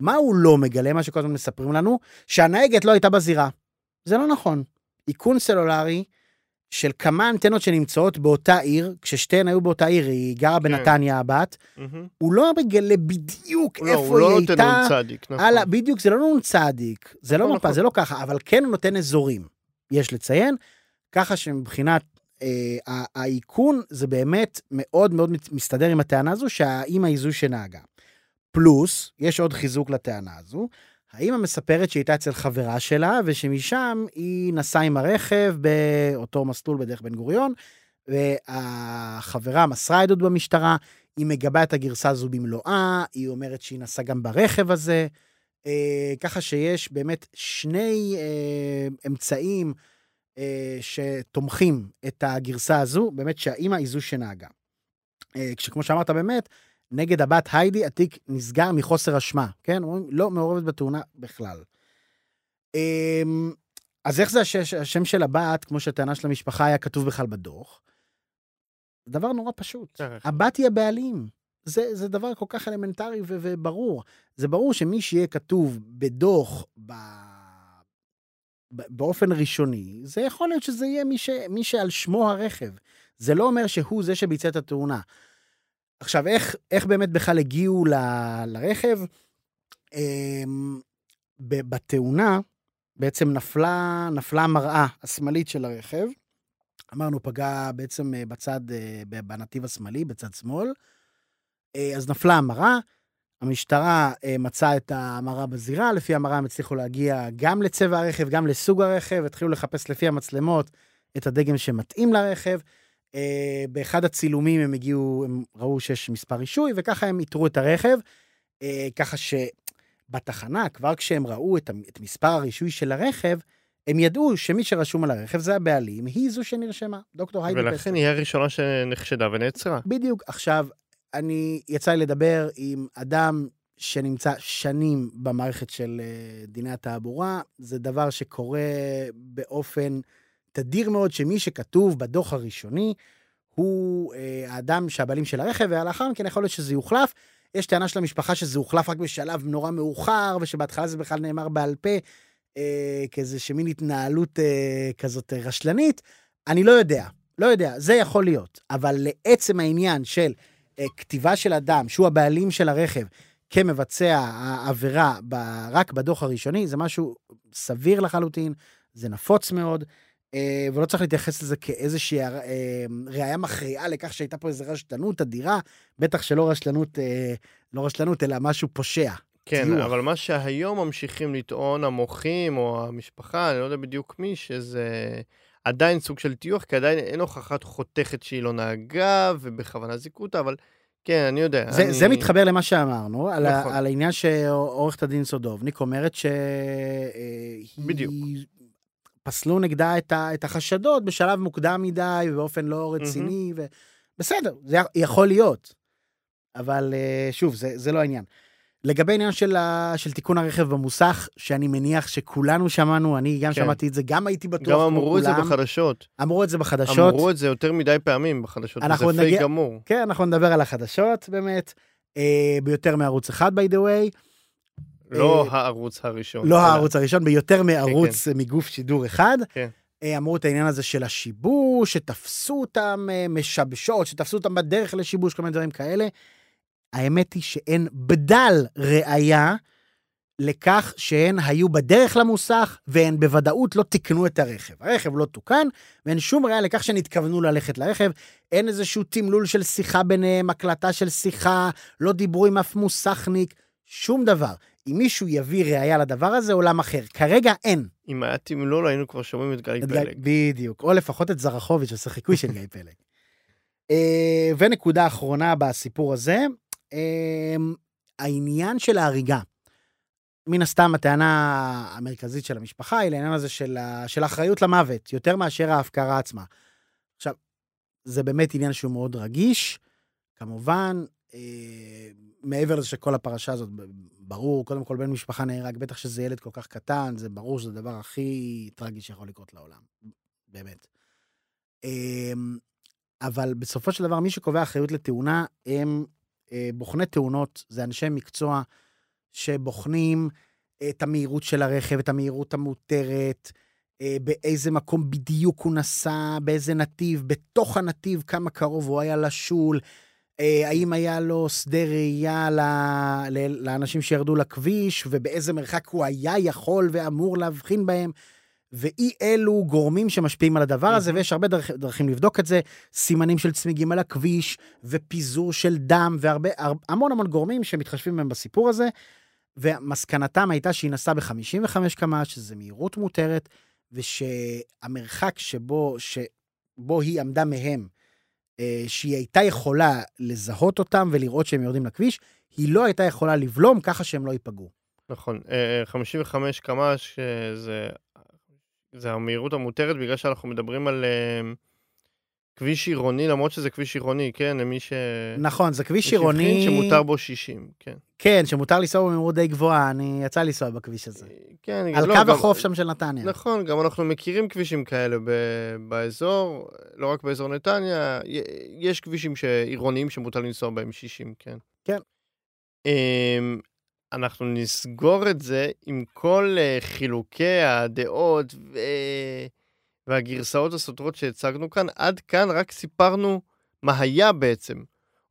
מה הוא לא מגלה, מה שכל הזמן מספרים לנו? שהנהגת לא הייתה בזירה. זה לא נכון. איכון סלולרי של כמה אנטנות שנמצאות באותה עיר, כששתיהן היו באותה עיר, היא גרה בנתניה הבת, מהמם. הוא לא מגלה בדיוק לא, איפה הוא לא היא נותן הייתה. נ"צ, צדיק, נכון. הלאה, בדיוק, זה לא נ"צ, זה לא נכון, מפה, נכון. זה לא ככה, אבל כן הוא נותן אזורים, יש לציין, ככה שמבחינת אה, האיכון, זה באמת מאוד מאוד מסתדר עם הטענה הזו שהאימא היא זו שנהגה. פלוס, יש עוד חיזוק לטענה הזו, האימא מספרת שהיא הייתה אצל חברה שלה, ושמשם היא נסעה עם הרכב באותו מסלול בדרך בן גוריון, והחברה מסרה עדות במשטרה, היא מגבה את הגרסה הזו במלואה, היא אומרת שהיא נסעה גם ברכב הזה, אה, ככה שיש באמת שני אה, אמצעים אה, שתומכים את הגרסה הזו, באמת שהאימא היא זו שנהגה. אה, כשכמו שאמרת באמת, נגד הבת היידי התיק נסגר מחוסר אשמה, כן? אומרים, לא מעורבת בתאונה בכלל. אה, אז איך זה השש, השם של הבת, כמו שהטענה של המשפחה היה כתוב בכלל בדוח? דבר נורא פשוט. צריך. הבת היא הבעלים. זה, זה דבר כל כך אלמנטרי ו- וברור. זה ברור שמי שיהיה כתוב בדוח ב... ב- באופן ראשוני, זה יכול להיות שזה יהיה מי, ש... מי שעל שמו הרכב. זה לא אומר שהוא זה שביצע את התאונה. עכשיו, איך, איך באמת בכלל הגיעו ל... לרכב? אמ, ב- בתאונה בעצם נפלה, נפלה המראה השמאלית של הרכב. אמרנו, פגע בעצם אה, בצד, אה, בנתיב השמאלי, בצד שמאל. אה, אז נפלה המראה, המשטרה אה, מצאה את ההמרה בזירה, לפי המראה הם הצליחו להגיע גם לצבע הרכב, גם לסוג הרכב, התחילו לחפש לפי המצלמות את הדגם שמתאים לרכב. אה, באחד הצילומים הם הגיעו, הם ראו שיש מספר רישוי, וככה הם איתרו את הרכב. ככה שבתחנה, כבר כשהם ראו את, את מספר הרישוי של הרכב, הם ידעו שמי שרשום על הרכב זה הבעלים, היא זו שנרשמה, דוקטור היידי פסטר. ולכן היא הראשונה שנחשדה ונעצרה. בדיוק. עכשיו, אני, יצא לי לדבר עם אדם שנמצא שנים במערכת של אה, דיני התעבורה. זה דבר שקורה באופן תדיר מאוד, שמי שכתוב בדוח הראשוני הוא אה, האדם שהבעלים של הרכב, ולאחר מכן יכול להיות שזה יוחלף. יש טענה של המשפחה שזה הוחלף רק בשלב נורא מאוחר, ושבהתחלה זה בכלל נאמר בעל פה, אה, כאיזה שמין התנהלות אה, כזאת אה, רשלנית. אני לא יודע, לא יודע, זה יכול להיות. אבל לעצם העניין של כתיבה של אדם, שהוא הבעלים של הרכב, כמבצע העבירה ב- רק בדוח הראשוני, זה משהו סביר לחלוטין, זה נפוץ מאוד, אה, ולא צריך להתייחס לזה כאיזושהי אה, ראייה מכריעה לכך שהייתה פה איזו רשלנות אדירה, בטח שלא רשלנות, אה, לא רשלנות, אלא משהו פושע. כן, טיוח. אבל מה שהיום ממשיכים לטעון המוחים או המשפחה, אני לא יודע בדיוק מי, שזה עדיין סוג של טיוח, כי עדיין אין הוכחת חותכת שהיא לא נהגה ובכוונה זיכו אותה, אבל כן, אני יודע. זה, אני... זה מתחבר למה שאמרנו, על, נכון. ה, על העניין שעורכת הדין סודובניק אומרת שהיא... בדיוק. פסלו נגדה את, ה, את החשדות בשלב מוקדם מדי ובאופן לא רציני, ו... בסדר, זה יכול להיות. אבל אה, שוב, זה, זה לא העניין. לגבי העניין של, ה, של תיקון הרכב במוסך, שאני מניח שכולנו שמענו, אני גם כן. שמעתי את זה, גם הייתי בטוח גם אמרו את זה. בחדשות. אמרו את זה בחדשות. אמרו את זה יותר מדי פעמים בחדשות, אנחנו וזה פייק נגיע- גמור. כן, אנחנו נדבר על החדשות באמת, אה, ביותר מערוץ אחד, by the way. לא אה, הערוץ הראשון. לא אלא- הערוץ הראשון, ביותר מערוץ מגוף שידור אחד. כן. אה, אמרו את העניין הזה של השיבוש, שתפסו אותם אה, משבשות, שתפסו אותם בדרך לשיבוש, כל מיני דברים כאלה. האמת היא שאין בדל ראייה לכך שהן היו בדרך למוסך, והן בוודאות לא תיקנו את הרכב. הרכב לא תוקן, ואין שום ראיה לכך שהן התכוונו ללכת לרכב. אין איזשהו תמלול של שיחה ביניהם, הקלטה של שיחה, לא דיברו עם אף מוסכניק, שום דבר. אם מישהו יביא ראיה לדבר הזה, עולם אחר. כרגע אין. אם היה תמלול, היינו כבר שומעים את גיא את פלג. בדיוק. או לפחות את זרחוביץ', שעושה חיקוי של גיא פלג. אה, ונקודה אחרונה בסיפור הזה, העניין של ההריגה. מן הסתם, הטענה המרכזית של המשפחה היא לעניין הזה של, של האחריות למוות, יותר מאשר ההפקרה עצמה. עכשיו, זה באמת עניין שהוא מאוד רגיש. כמובן, אה, מעבר לזה שכל הפרשה הזאת, ברור, קודם כל בן משפחה נהרג, בטח שזה ילד כל כך קטן, זה ברור שזה הדבר הכי טרגי שיכול לקרות לעולם, באמת. אה, אבל בסופו של דבר, מי שקובע אחריות לתאונה הם בוחני תאונות, זה אנשי מקצוע שבוחנים את המהירות של הרכב, את המהירות המותרת, אה, באיזה מקום בדיוק הוא נסע, באיזה נתיב, בתוך הנתיב, כמה קרוב הוא היה לשול, אה, האם היה לו שדה ראייה לאנשים שירדו לכביש, ובאיזה מרחק הוא היה יכול ואמור להבחין בהם. ואי אלו גורמים שמשפיעים על הדבר הזה. ויש הרבה דרכ, דרכים לבדוק את זה, סימנים של צמיגים על הכביש, ופיזור של דם, והרבה, הר- המון המון גורמים שמתחשבים בהם בסיפור הזה, ומסקנתם הייתה שהיא נסעה ב-55 קמ"ש, שזה מהירות מותרת, ושהמרחק שבו, שבו היא עמדה מהם, אה, שהיא הייתה יכולה לזהות אותם ולראות שהם יורדים לכביש, היא לא הייתה יכולה לבלום ככה שהם לא ייפגעו. נכון, אה, 55 קמ"ש אה, זה, זה המהירות המותרת בגלל שאנחנו מדברים על אה, כביש עירוני, למרות שזה כביש עירוני, כן, למי ש... נכון, זה כביש עירוני... שמותר בו 60, כן. כן, שמותר לנסוע במהירות די גבוהה, אני יצא לנסוע בכביש הזה. כן, על לא, קו גם- החוף שם של נתניה. נכון, גם אנחנו מכירים כבישים כאלה ב- באזור, לא רק באזור נתניה, יש כבישים עירוניים שמותר לנסוע בהם 60, כן. כן. אנחנו נסגור את זה עם כל אה, חילוקי הדעות ו... והגרסאות הסותרות שהצגנו כאן. עד כאן רק סיפרנו מה היה בעצם.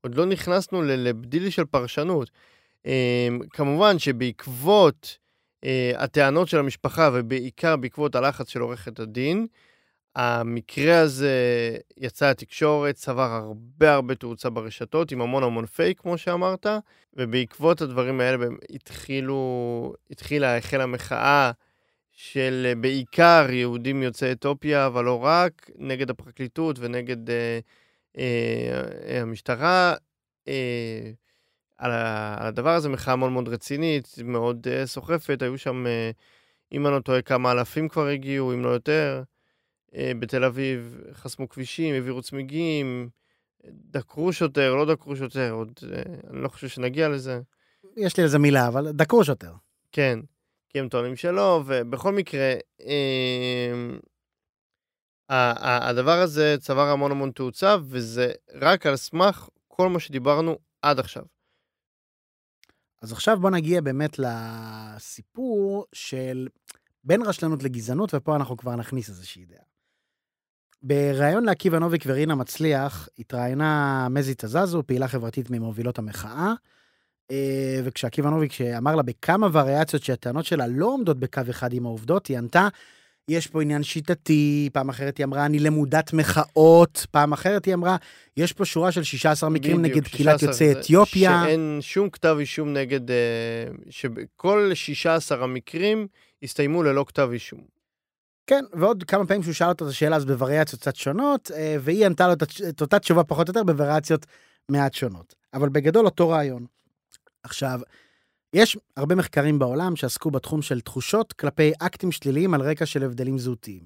עוד לא נכנסנו לבדיל של פרשנות. אמ, כמובן שבעקבות אה, הטענות של המשפחה, ובעיקר בעקבות הלחץ של עורכת הדין, המקרה הזה יצא לתקשורת, צבר הרבה הרבה תאוצה ברשתות, עם המון המון פייק, כמו שאמרת, ובעקבות הדברים האלה התחילו, התחילה, החלה מחאה של אה, בעיקר יהודים יוצאי אתיופיה, אבל לא רק, נגד הפרקליטות ונגד אה, אה, אה, המשטרה. אה, על, הדבר הזה, מחאה מאוד מאוד רצינית, מאוד uh, סוחפת, היו שם, uh, אם אני לא טועה, כמה אלפים כבר הגיעו, אם לא יותר. Uh, בתל אביב חסמו כבישים, העבירו צמיגים, דקרו שוטר, לא דקרו שוטר, עוד, uh, אני לא חושב שנגיע לזה. יש לי איזה מילה, אבל דקרו שוטר. כן, כי הם טוענים שלא, ובכל מקרה, אה, ה- ה- הדבר הזה צבר המון המון תאוצה, וזה רק על סמך כל מה שדיברנו עד עכשיו. אז עכשיו בוא נגיע באמת לסיפור של בין רשלנות לגזענות, ופה אנחנו כבר נכניס איזושהי דעה. בריאיון לעקיבא נוביק ורינה מצליח, התראיינה מזי תזזו, פעילה חברתית ממובילות המחאה, אה, וכשעקיבא נוביק אמר לה בכמה וריאציות שהטענות שלה לא עומדות בקו אחד עם העובדות, היא ענתה, יש פה עניין שיטתי, פעם אחרת היא אמרה, אני למודת מחאות, פעם אחרת היא אמרה, יש פה שורה של 16 מקרים בדיוק, נגד קהילת 16 יוצאי אתיופיה. שאין שום כתב אישום נגד... אה, שכל 16 המקרים הסתיימו ללא כתב אישום. כן, ועוד כמה פעמים שהוא שאל אותו את השאלה הזו בווריאציות קצת שונות, אה, והיא ענתה לו את אותה תשובה פחות או יותר בווריאציות מעט שונות. אבל בגדול אותו רעיון. עכשיו, יש הרבה מחקרים בעולם שעסקו בתחום של תחושות כלפי אקטים שליליים על רקע של הבדלים זהותיים.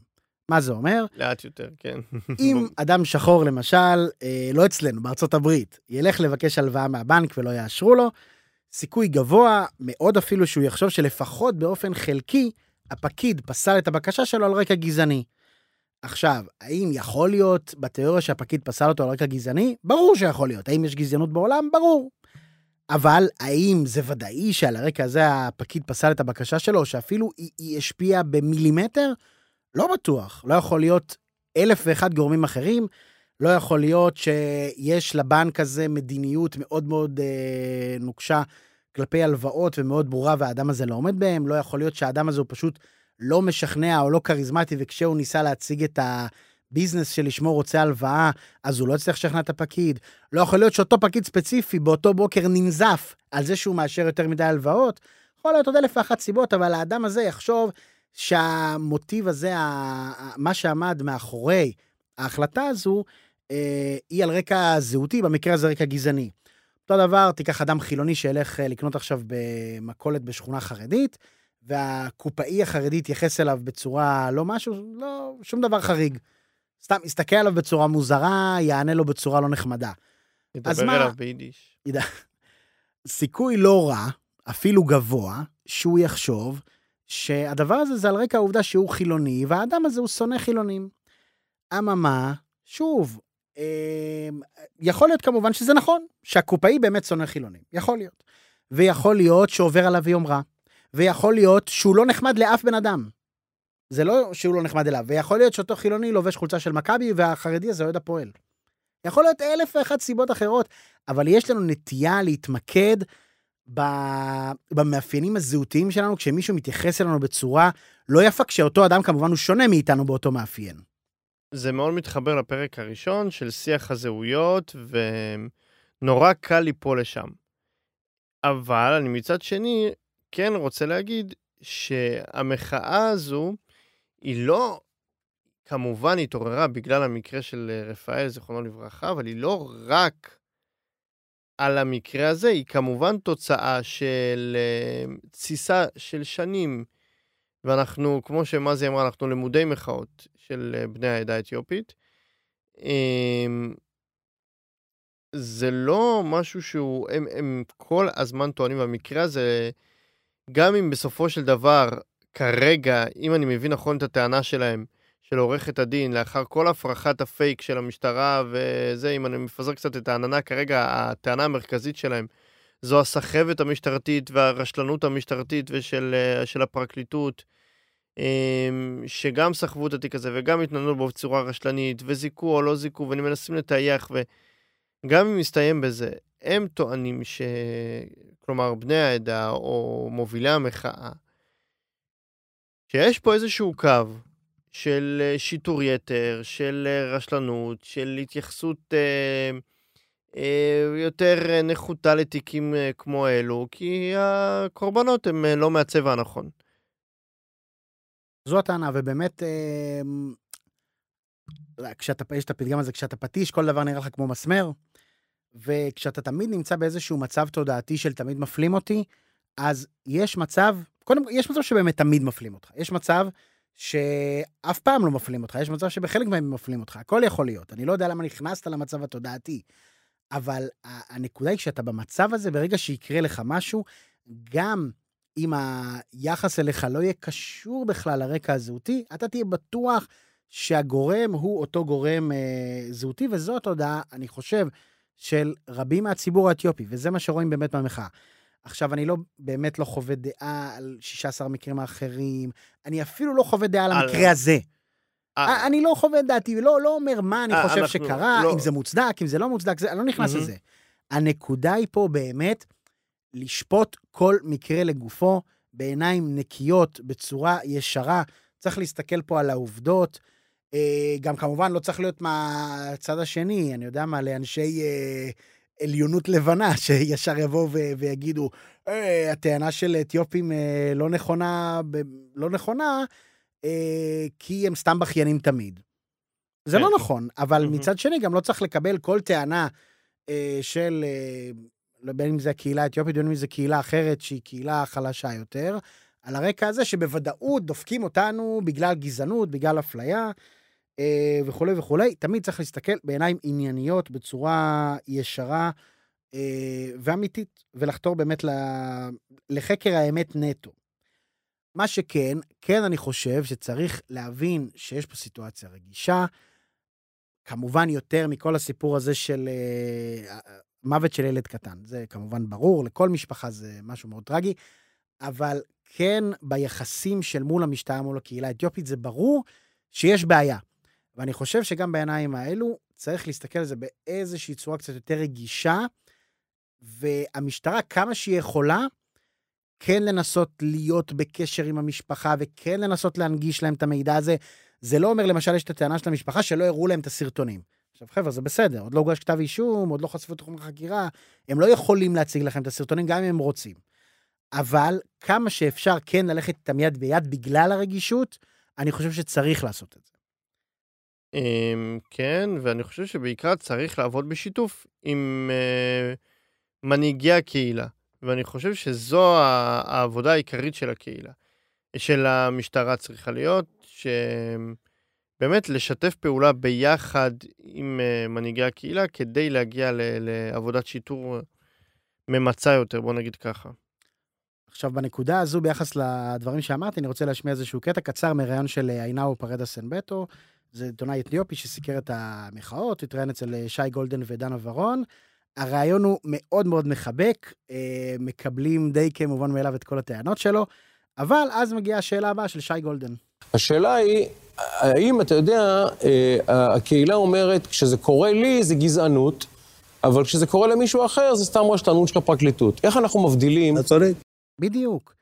מה זה אומר? לאט יותר, כן. אם אדם שחור למשל, אה, לא אצלנו, בארצות הברית, ילך לבקש הלוואה מהבנק ולא יאשרו לו, סיכוי גבוה מאוד אפילו שהוא יחשוב שלפחות באופן חלקי, הפקיד פסל את הבקשה שלו על רקע גזעני. עכשיו, האם יכול להיות בתיאוריה שהפקיד פסל אותו על רקע גזעני? ברור שיכול להיות. האם יש גזענות בעולם? ברור. אבל האם זה ודאי שעל הרקע הזה הפקיד פסל את הבקשה שלו, שאפילו היא, היא השפיעה במילימטר? לא בטוח. לא יכול להיות אלף ואחד גורמים אחרים. לא יכול להיות שיש לבנק הזה מדיניות מאוד מאוד אה, נוקשה כלפי הלוואות ומאוד ברורה והאדם הזה לא עומד בהם, לא יכול להיות שהאדם הזה הוא פשוט לא משכנע או לא כריזמטי, וכשהוא ניסה להציג את הביזנס שלשמו רוצה הלוואה, אז הוא לא הצליח לשכנע את הפקיד. לא יכול להיות שאותו פקיד ספציפי באותו בוקר ננזף על זה שהוא מאשר יותר מדי הלוואות. יכול להיות עוד אלף ואחת סיבות, אבל האדם הזה יחשוב שהמוטיב הזה, מה שעמד מאחורי ההחלטה הזו, אה, היא על רקע זהותי, במקרה הזה רקע גזעני. אותו דבר, תיקח אדם חילוני שילך אה, לקנות עכשיו במכולת בשכונה חרדית, והקופאי החרדי יתייחס אליו בצורה לא משהו, לא, שום דבר חריג. סתם יסתכל עליו בצורה מוזרה, יענה לו בצורה לא נחמדה. ידבר אליו ביידיש. סיכוי לא רע, אפילו גבוה, שהוא יחשוב שהדבר הזה זה על רקע העובדה שהוא חילוני, והאדם הזה הוא שונא חילונים. אממה, שוב, יכול להיות כמובן שזה נכון, שהקופאי באמת שונא חילונים. יכול להיות. ויכול להיות שעובר עליו יום רע. ויכול להיות שהוא לא נחמד לאף בן אדם. זה לא שהוא לא נחמד אליו, ויכול להיות שאותו חילוני לובש חולצה של מכבי, והחרדי הזה אוהד הפועל. יכול להיות אלף ואחת סיבות אחרות, אבל יש לנו נטייה להתמקד במאפיינים הזהותיים שלנו, כשמישהו מתייחס אלינו בצורה לא יפה, כשאותו אדם כמובן הוא שונה מאיתנו באותו מאפיין. זה מאוד מתחבר לפרק הראשון של שיח הזהויות, ונורא קל ליפול לשם. אבל אני מצד שני כן רוצה להגיד שהמחאה הזו היא לא, כמובן התעוררה בגלל המקרה של רפאל, זיכרונו לברכה, אבל היא לא רק על המקרה הזה, היא כמובן תוצאה של אה, תסיסה של שנים, ואנחנו, כמו שמזי אמרה, אנחנו למודי מחאות של אה, בני העדה האתיופית. אמ, זה לא משהו שהוא, הם, הם כל הזמן טוענים במקרה הזה, גם אם בסופו של דבר, כרגע, אם אני מבין נכון את הטענה שלהם, של עורכת הדין, לאחר כל הפרחת הפייק של המשטרה וזה, אם אני מפזר קצת את העננה, כרגע הטענה המרכזית שלהם זו הסחבת המשטרתית והרשלנות המשטרתית ושל של הפרקליטות, שגם סחבו את התיק הזה וגם התנהלו בו בצורה רשלנית, וזיכו או לא זיכו, ומנסים לטייח, וגם אם מסתיים בזה, הם טוענים ש... כלומר, בני העדה או מובילי המחאה, שיש פה איזשהו קו של אה, שיטור יתר, של אה, רשלנות, של התייחסות אה, אה, יותר נחותה לתיקים אה, כמו אלו, כי הקורבנות הם לא מהצבע הנכון. זו הטענה, ובאמת, אה, כשאתה, יש את הפתגם הזה, כשאתה פטיש, כל דבר נראה לך כמו מסמר, וכשאתה תמיד נמצא באיזשהו מצב תודעתי של תמיד מפלים אותי, אז יש מצב, קודם כל, יש מצב שבאמת תמיד מפלים אותך. יש מצב שאף פעם לא מפלים אותך, יש מצב שבחלק מהם מפלים אותך, הכל יכול להיות. אני לא יודע למה נכנסת למצב התודעתי, אבל הנקודה היא שאתה במצב הזה, ברגע שיקרה לך משהו, גם אם היחס אליך לא יהיה קשור בכלל לרקע הזהותי, אתה תהיה בטוח שהגורם הוא אותו גורם אה, זהותי, וזו התודעה, אני חושב, של רבים מהציבור האתיופי, וזה מה שרואים באמת במחאה. עכשיו, אני לא, באמת לא חווה דעה על 16 המקרים האחרים, אני אפילו לא חווה דעה על המקרה הזה. אה. אני לא חווה את דעתי, לא, לא אומר מה אני אה, חושב שקרה, לא... אם זה מוצדק, אם זה לא מוצדק, זה, אני לא נכנס לזה. הנקודה היא פה באמת לשפוט כל מקרה לגופו בעיניים נקיות, בצורה ישרה. צריך להסתכל פה על העובדות. אה, גם כמובן לא צריך להיות מהצד השני, אני יודע מה, לאנשי אה, עליונות לבנה, שישר יבואו ויגידו, אה, הטענה של אתיופים לא נכונה, לא נכונה, כי הם סתם בכיינים תמיד. זה לא כן. נכון, אבל מצד שני גם לא צריך לקבל כל טענה של, בין אם זה הקהילה האתיופית, בין אם זה קהילה אחרת שהיא קהילה חלשה יותר, על הרקע הזה שבוודאות דופקים אותנו בגלל גזענות, בגלל אפליה. אה, וכולי וכולי, תמיד צריך להסתכל בעיניים ענייניות, בצורה ישרה אה, ואמיתית, ולחתור באמת לחקר האמת נטו. מה שכן, כן אני חושב שצריך להבין שיש פה סיטואציה רגישה, כמובן יותר מכל הסיפור הזה של אה, מוות של ילד קטן. זה כמובן ברור, לכל משפחה זה משהו מאוד טרגי, אבל כן ביחסים של מול המשטרה, מול הקהילה האתיופית, זה ברור שיש בעיה. ואני חושב שגם בעיניים האלו צריך להסתכל על זה באיזושהי צורה קצת יותר רגישה, והמשטרה, כמה שהיא יכולה, כן לנסות להיות בקשר עם המשפחה וכן לנסות להנגיש להם את המידע הזה. זה לא אומר, למשל, יש את הטענה של המשפחה שלא הראו להם את הסרטונים. עכשיו, חבר'ה, זה בסדר, עוד לא הוגש כתב אישום, עוד לא חשפו את תחום החקירה, הם לא יכולים להציג לכם את הסרטונים גם אם הם רוצים. אבל כמה שאפשר כן ללכת איתם יד ביד בגלל הרגישות, אני חושב שצריך לעשות את זה. אמ, כן, ואני חושב שבעיקר צריך לעבוד בשיתוף עם אה, מנהיגי הקהילה, ואני חושב שזו העבודה העיקרית של הקהילה, של המשטרה צריכה להיות, שבאמת לשתף פעולה ביחד עם אה, מנהיגי הקהילה כדי להגיע לעבודת שיטור ממצה יותר, בוא נגיד ככה. עכשיו, בנקודה הזו, ביחס לדברים שאמרתי, אני רוצה להשמיע איזשהו קטע קצר מראיון של אה, עינאו פרדה סנבטו, זה עיתונאי אתיופי שסיקר את המחאות, התראיין אצל אה, שי גולדן ודנה ורון. הרעיון הוא מאוד מאוד מחבק, אה, מקבלים די כמובן מאליו את כל הטענות שלו, אבל אז מגיעה השאלה הבאה של שי גולדן. השאלה היא, האם אתה יודע, הקהילה אומרת, כשזה קורה לי זה גזענות, אבל כשזה קורה למישהו אחר זה סתם רשתנות של הפרקליטות. איך אנחנו מבדילים? אתה צודק. בדיוק.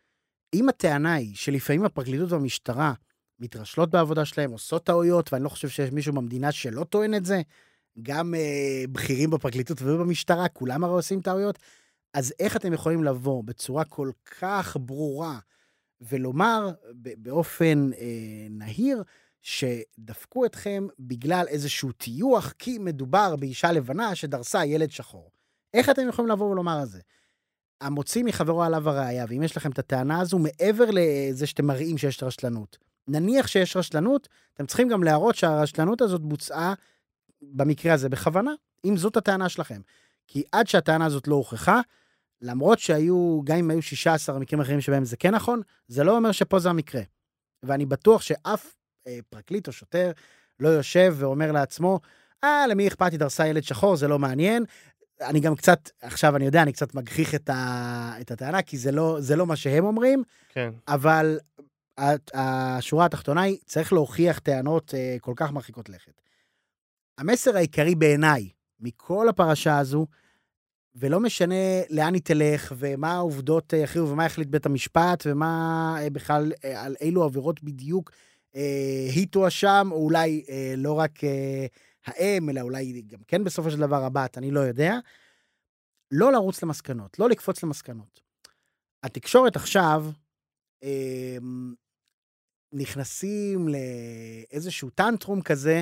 אם הטענה היא שלפעמים הפרקליטות והמשטרה מתרשלות בעבודה שלהם, עושות טעויות, ואני לא חושב שיש מישהו במדינה שלא טוען את זה, גם אה, בכירים בפרקליטות ובמשטרה, כולם הרי עושים טעויות, אז איך אתם יכולים לבוא בצורה כל כך ברורה ולומר באופן אה, נהיר שדפקו אתכם בגלל איזשהו טיוח, כי מדובר באישה לבנה שדרסה ילד שחור. איך אתם יכולים לבוא ולומר את זה? המוציא מחברו עליו הראייה, ואם יש לכם את הטענה הזו, מעבר לזה שאתם מראים שיש רשלנות, נניח שיש רשלנות, אתם צריכים גם להראות שהרשלנות הזאת בוצעה, במקרה הזה, בכוונה, אם זאת הטענה שלכם. כי עד שהטענה הזאת לא הוכחה, למרות שהיו, גם אם היו 16 מקרים אחרים שבהם זה כן נכון, זה לא אומר שפה זה המקרה. ואני בטוח שאף אה, פרקליט או שוטר לא יושב ואומר לעצמו, אה, למי אכפת, היא דרסה ילד שחור, זה לא מעניין. אני גם קצת, עכשיו אני יודע, אני קצת מגחיך את, ה, את הטענה, כי זה לא, זה לא מה שהם אומרים, כן. אבל השורה התחתונה היא, צריך להוכיח טענות uh, כל כך מרחיקות לכת. המסר העיקרי בעיניי, מכל הפרשה הזו, ולא משנה לאן היא תלך, ומה העובדות יכריעו, ומה יחליט בית המשפט, ומה uh, בכלל, uh, על אילו עבירות בדיוק uh, היא תואשם, או אולי uh, לא רק uh, האם, אלא אולי גם כן בסופו של דבר הבת, אני לא יודע. לא לרוץ למסקנות, לא לקפוץ למסקנות. התקשורת עכשיו, אה, נכנסים לאיזשהו טנטרום כזה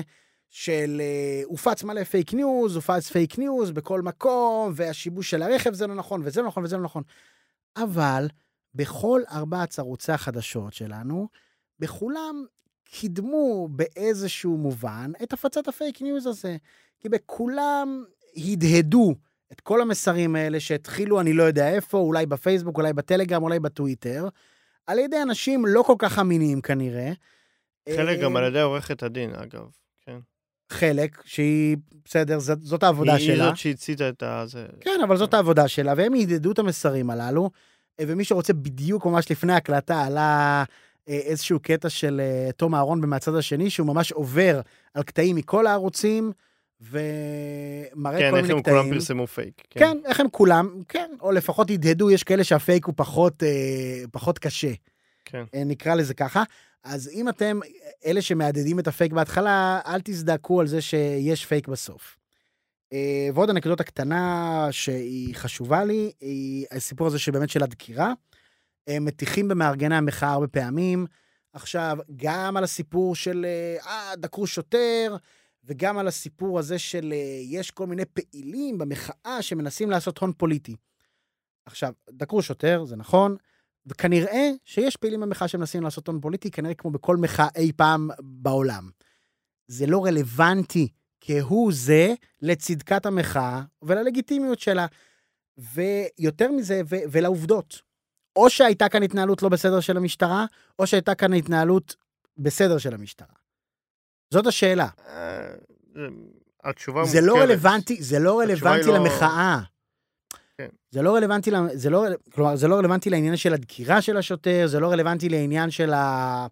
של אה, הופץ מלא פייק ניוז, הופץ פייק ניוז בכל מקום, והשיבוש של הרכב זה לא נכון, וזה לא נכון, וזה לא נכון. אבל בכל ארבעת ערוצי החדשות שלנו, בכולם קידמו באיזשהו מובן את הפצת הפייק ניוז הזה. כי בכולם הדהדו את כל המסרים האלה שהתחילו, אני לא יודע איפה, אולי בפייסבוק, אולי בטלגרם, אולי בטוויטר, על ידי אנשים לא כל כך אמינים כנראה. חלק גם על ידי עורכת הדין, אגב. חלק, שהיא, בסדר, זאת, זאת העבודה היא שלה. היא זאת שהציתה את ה... זה... כן, אבל זאת העבודה שלה, והם ידדו את המסרים הללו, ומי שרוצה בדיוק ממש לפני ההקלטה עלה אה, איזשהו קטע של אה, תום אהרון מהצד השני, שהוא ממש עובר על קטעים מכל הערוצים, ומראה כן, כל מיני קטעים. כן, איך הם כולם פרסמו פייק. כן. כן, איך הם כולם, כן, או לפחות הדהדו, יש כאלה שהפייק הוא פחות, אה, פחות קשה. כן. אה, נקרא לזה ככה. אז אם אתם אלה שמהדהדים את הפייק בהתחלה, אל תזדעקו על זה שיש פייק בסוף. אה, ועוד אנקדוטה קטנה שהיא חשובה לי, היא הסיפור הזה שבאמת של הדקירה. הם מטיחים במארגני המחאה הרבה פעמים. עכשיו, גם על הסיפור של, אה, דקרו שוטר, וגם על הסיפור הזה של אה, יש כל מיני פעילים במחאה שמנסים לעשות הון פוליטי. עכשיו, דקרו שוטר, זה נכון, וכנראה שיש פעילים במחאה שמנסים לעשות הון פוליטי, כנראה כמו בכל מחאה אי פעם בעולם. זה לא רלוונטי כהוא זה לצדקת המחאה וללגיטימיות שלה. ויותר מזה, ו- ולעובדות. או שהייתה כאן התנהלות לא בסדר של המשטרה, או שהייתה כאן התנהלות בסדר של המשטרה. זאת השאלה. אה, התשובה זה לא רלוונטי, זה לא רלוונטי לא... למחאה. כן. זה לא רלוונטי, זה לא, כלומר, זה לא רלוונטי לעניין של הדקירה של השוטר, זה לא רלוונטי לעניין של, ה,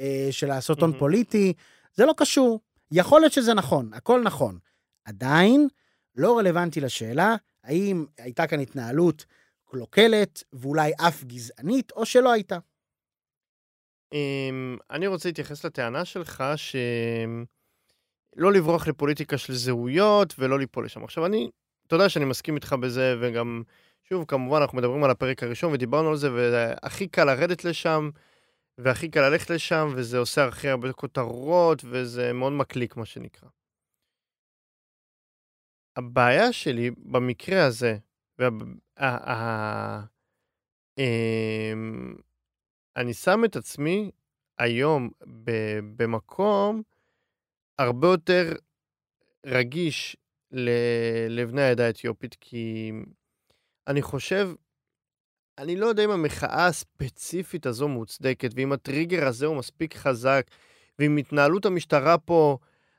אה, של לעשות הון פוליטי, זה לא קשור. יכול להיות שזה נכון, הכל נכון. עדיין, לא רלוונטי לשאלה האם הייתה כאן התנהלות קלוקלת ואולי אף גזענית, או שלא הייתה? אמ, אני רוצה להתייחס לטענה שלך שלא לברוח לפוליטיקה של זהויות ולא ליפול לשם. עכשיו, אני, אתה יודע שאני מסכים איתך בזה, וגם, שוב, כמובן, אנחנו מדברים על הפרק הראשון ודיברנו על זה, והכי קל לרדת לשם, והכי קל ללכת לשם, וזה עושה הכי הרבה כותרות, וזה מאוד מקליק, מה שנקרא. הבעיה שלי במקרה הזה, וה... אמ, אני שם את עצמי היום במקום הרבה יותר רגיש לבני העדה האתיופית, כי אני חושב, אני לא יודע אם המחאה הספציפית הזו מוצדקת, ואם הטריגר הזה הוא מספיק חזק, ואם התנהלות המשטרה פה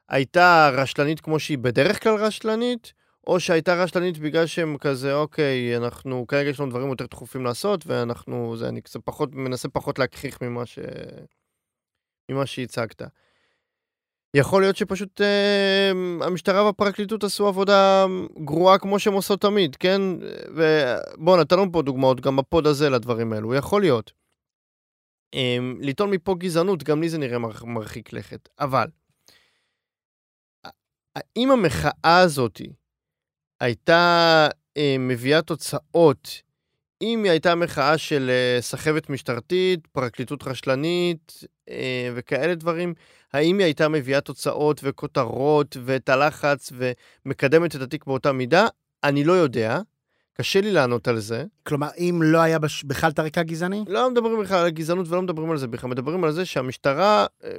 הייתה רשלנית כמו שהיא בדרך כלל רשלנית, או שהייתה רשלנית בגלל שהם כזה, אוקיי, אנחנו, כרגע יש לנו דברים יותר דחופים לעשות, ואנחנו, זה, אני קצת פחות, מנסה פחות להכחיך ממה ש... ממה שהצגת. יכול להיות שפשוט אה, המשטרה והפרקליטות עשו עבודה גרועה כמו שהם עושות תמיד, כן? ובואו, נתנו פה דוגמאות גם בפוד הזה לדברים האלו, יכול להיות. אה, לטעון מפה גזענות, גם לי זה נראה מרחיק לכת. אבל, האם המחאה הזאתי הייתה אה, מביאה תוצאות אם היא הייתה מחאה של אה, סחבת משטרתית, פרקליטות רשלנית אה, וכאלה דברים, האם היא הייתה מביאה תוצאות וכותרות ואת הלחץ ומקדמת את התיק באותה מידה? אני לא יודע. קשה לי לענות על זה. כלומר, אם לא היה בש... בכלל את הרקע הגזעני? לא מדברים בכלל על גזענות ולא מדברים על זה בכלל, מדברים על זה שהמשטרה אה,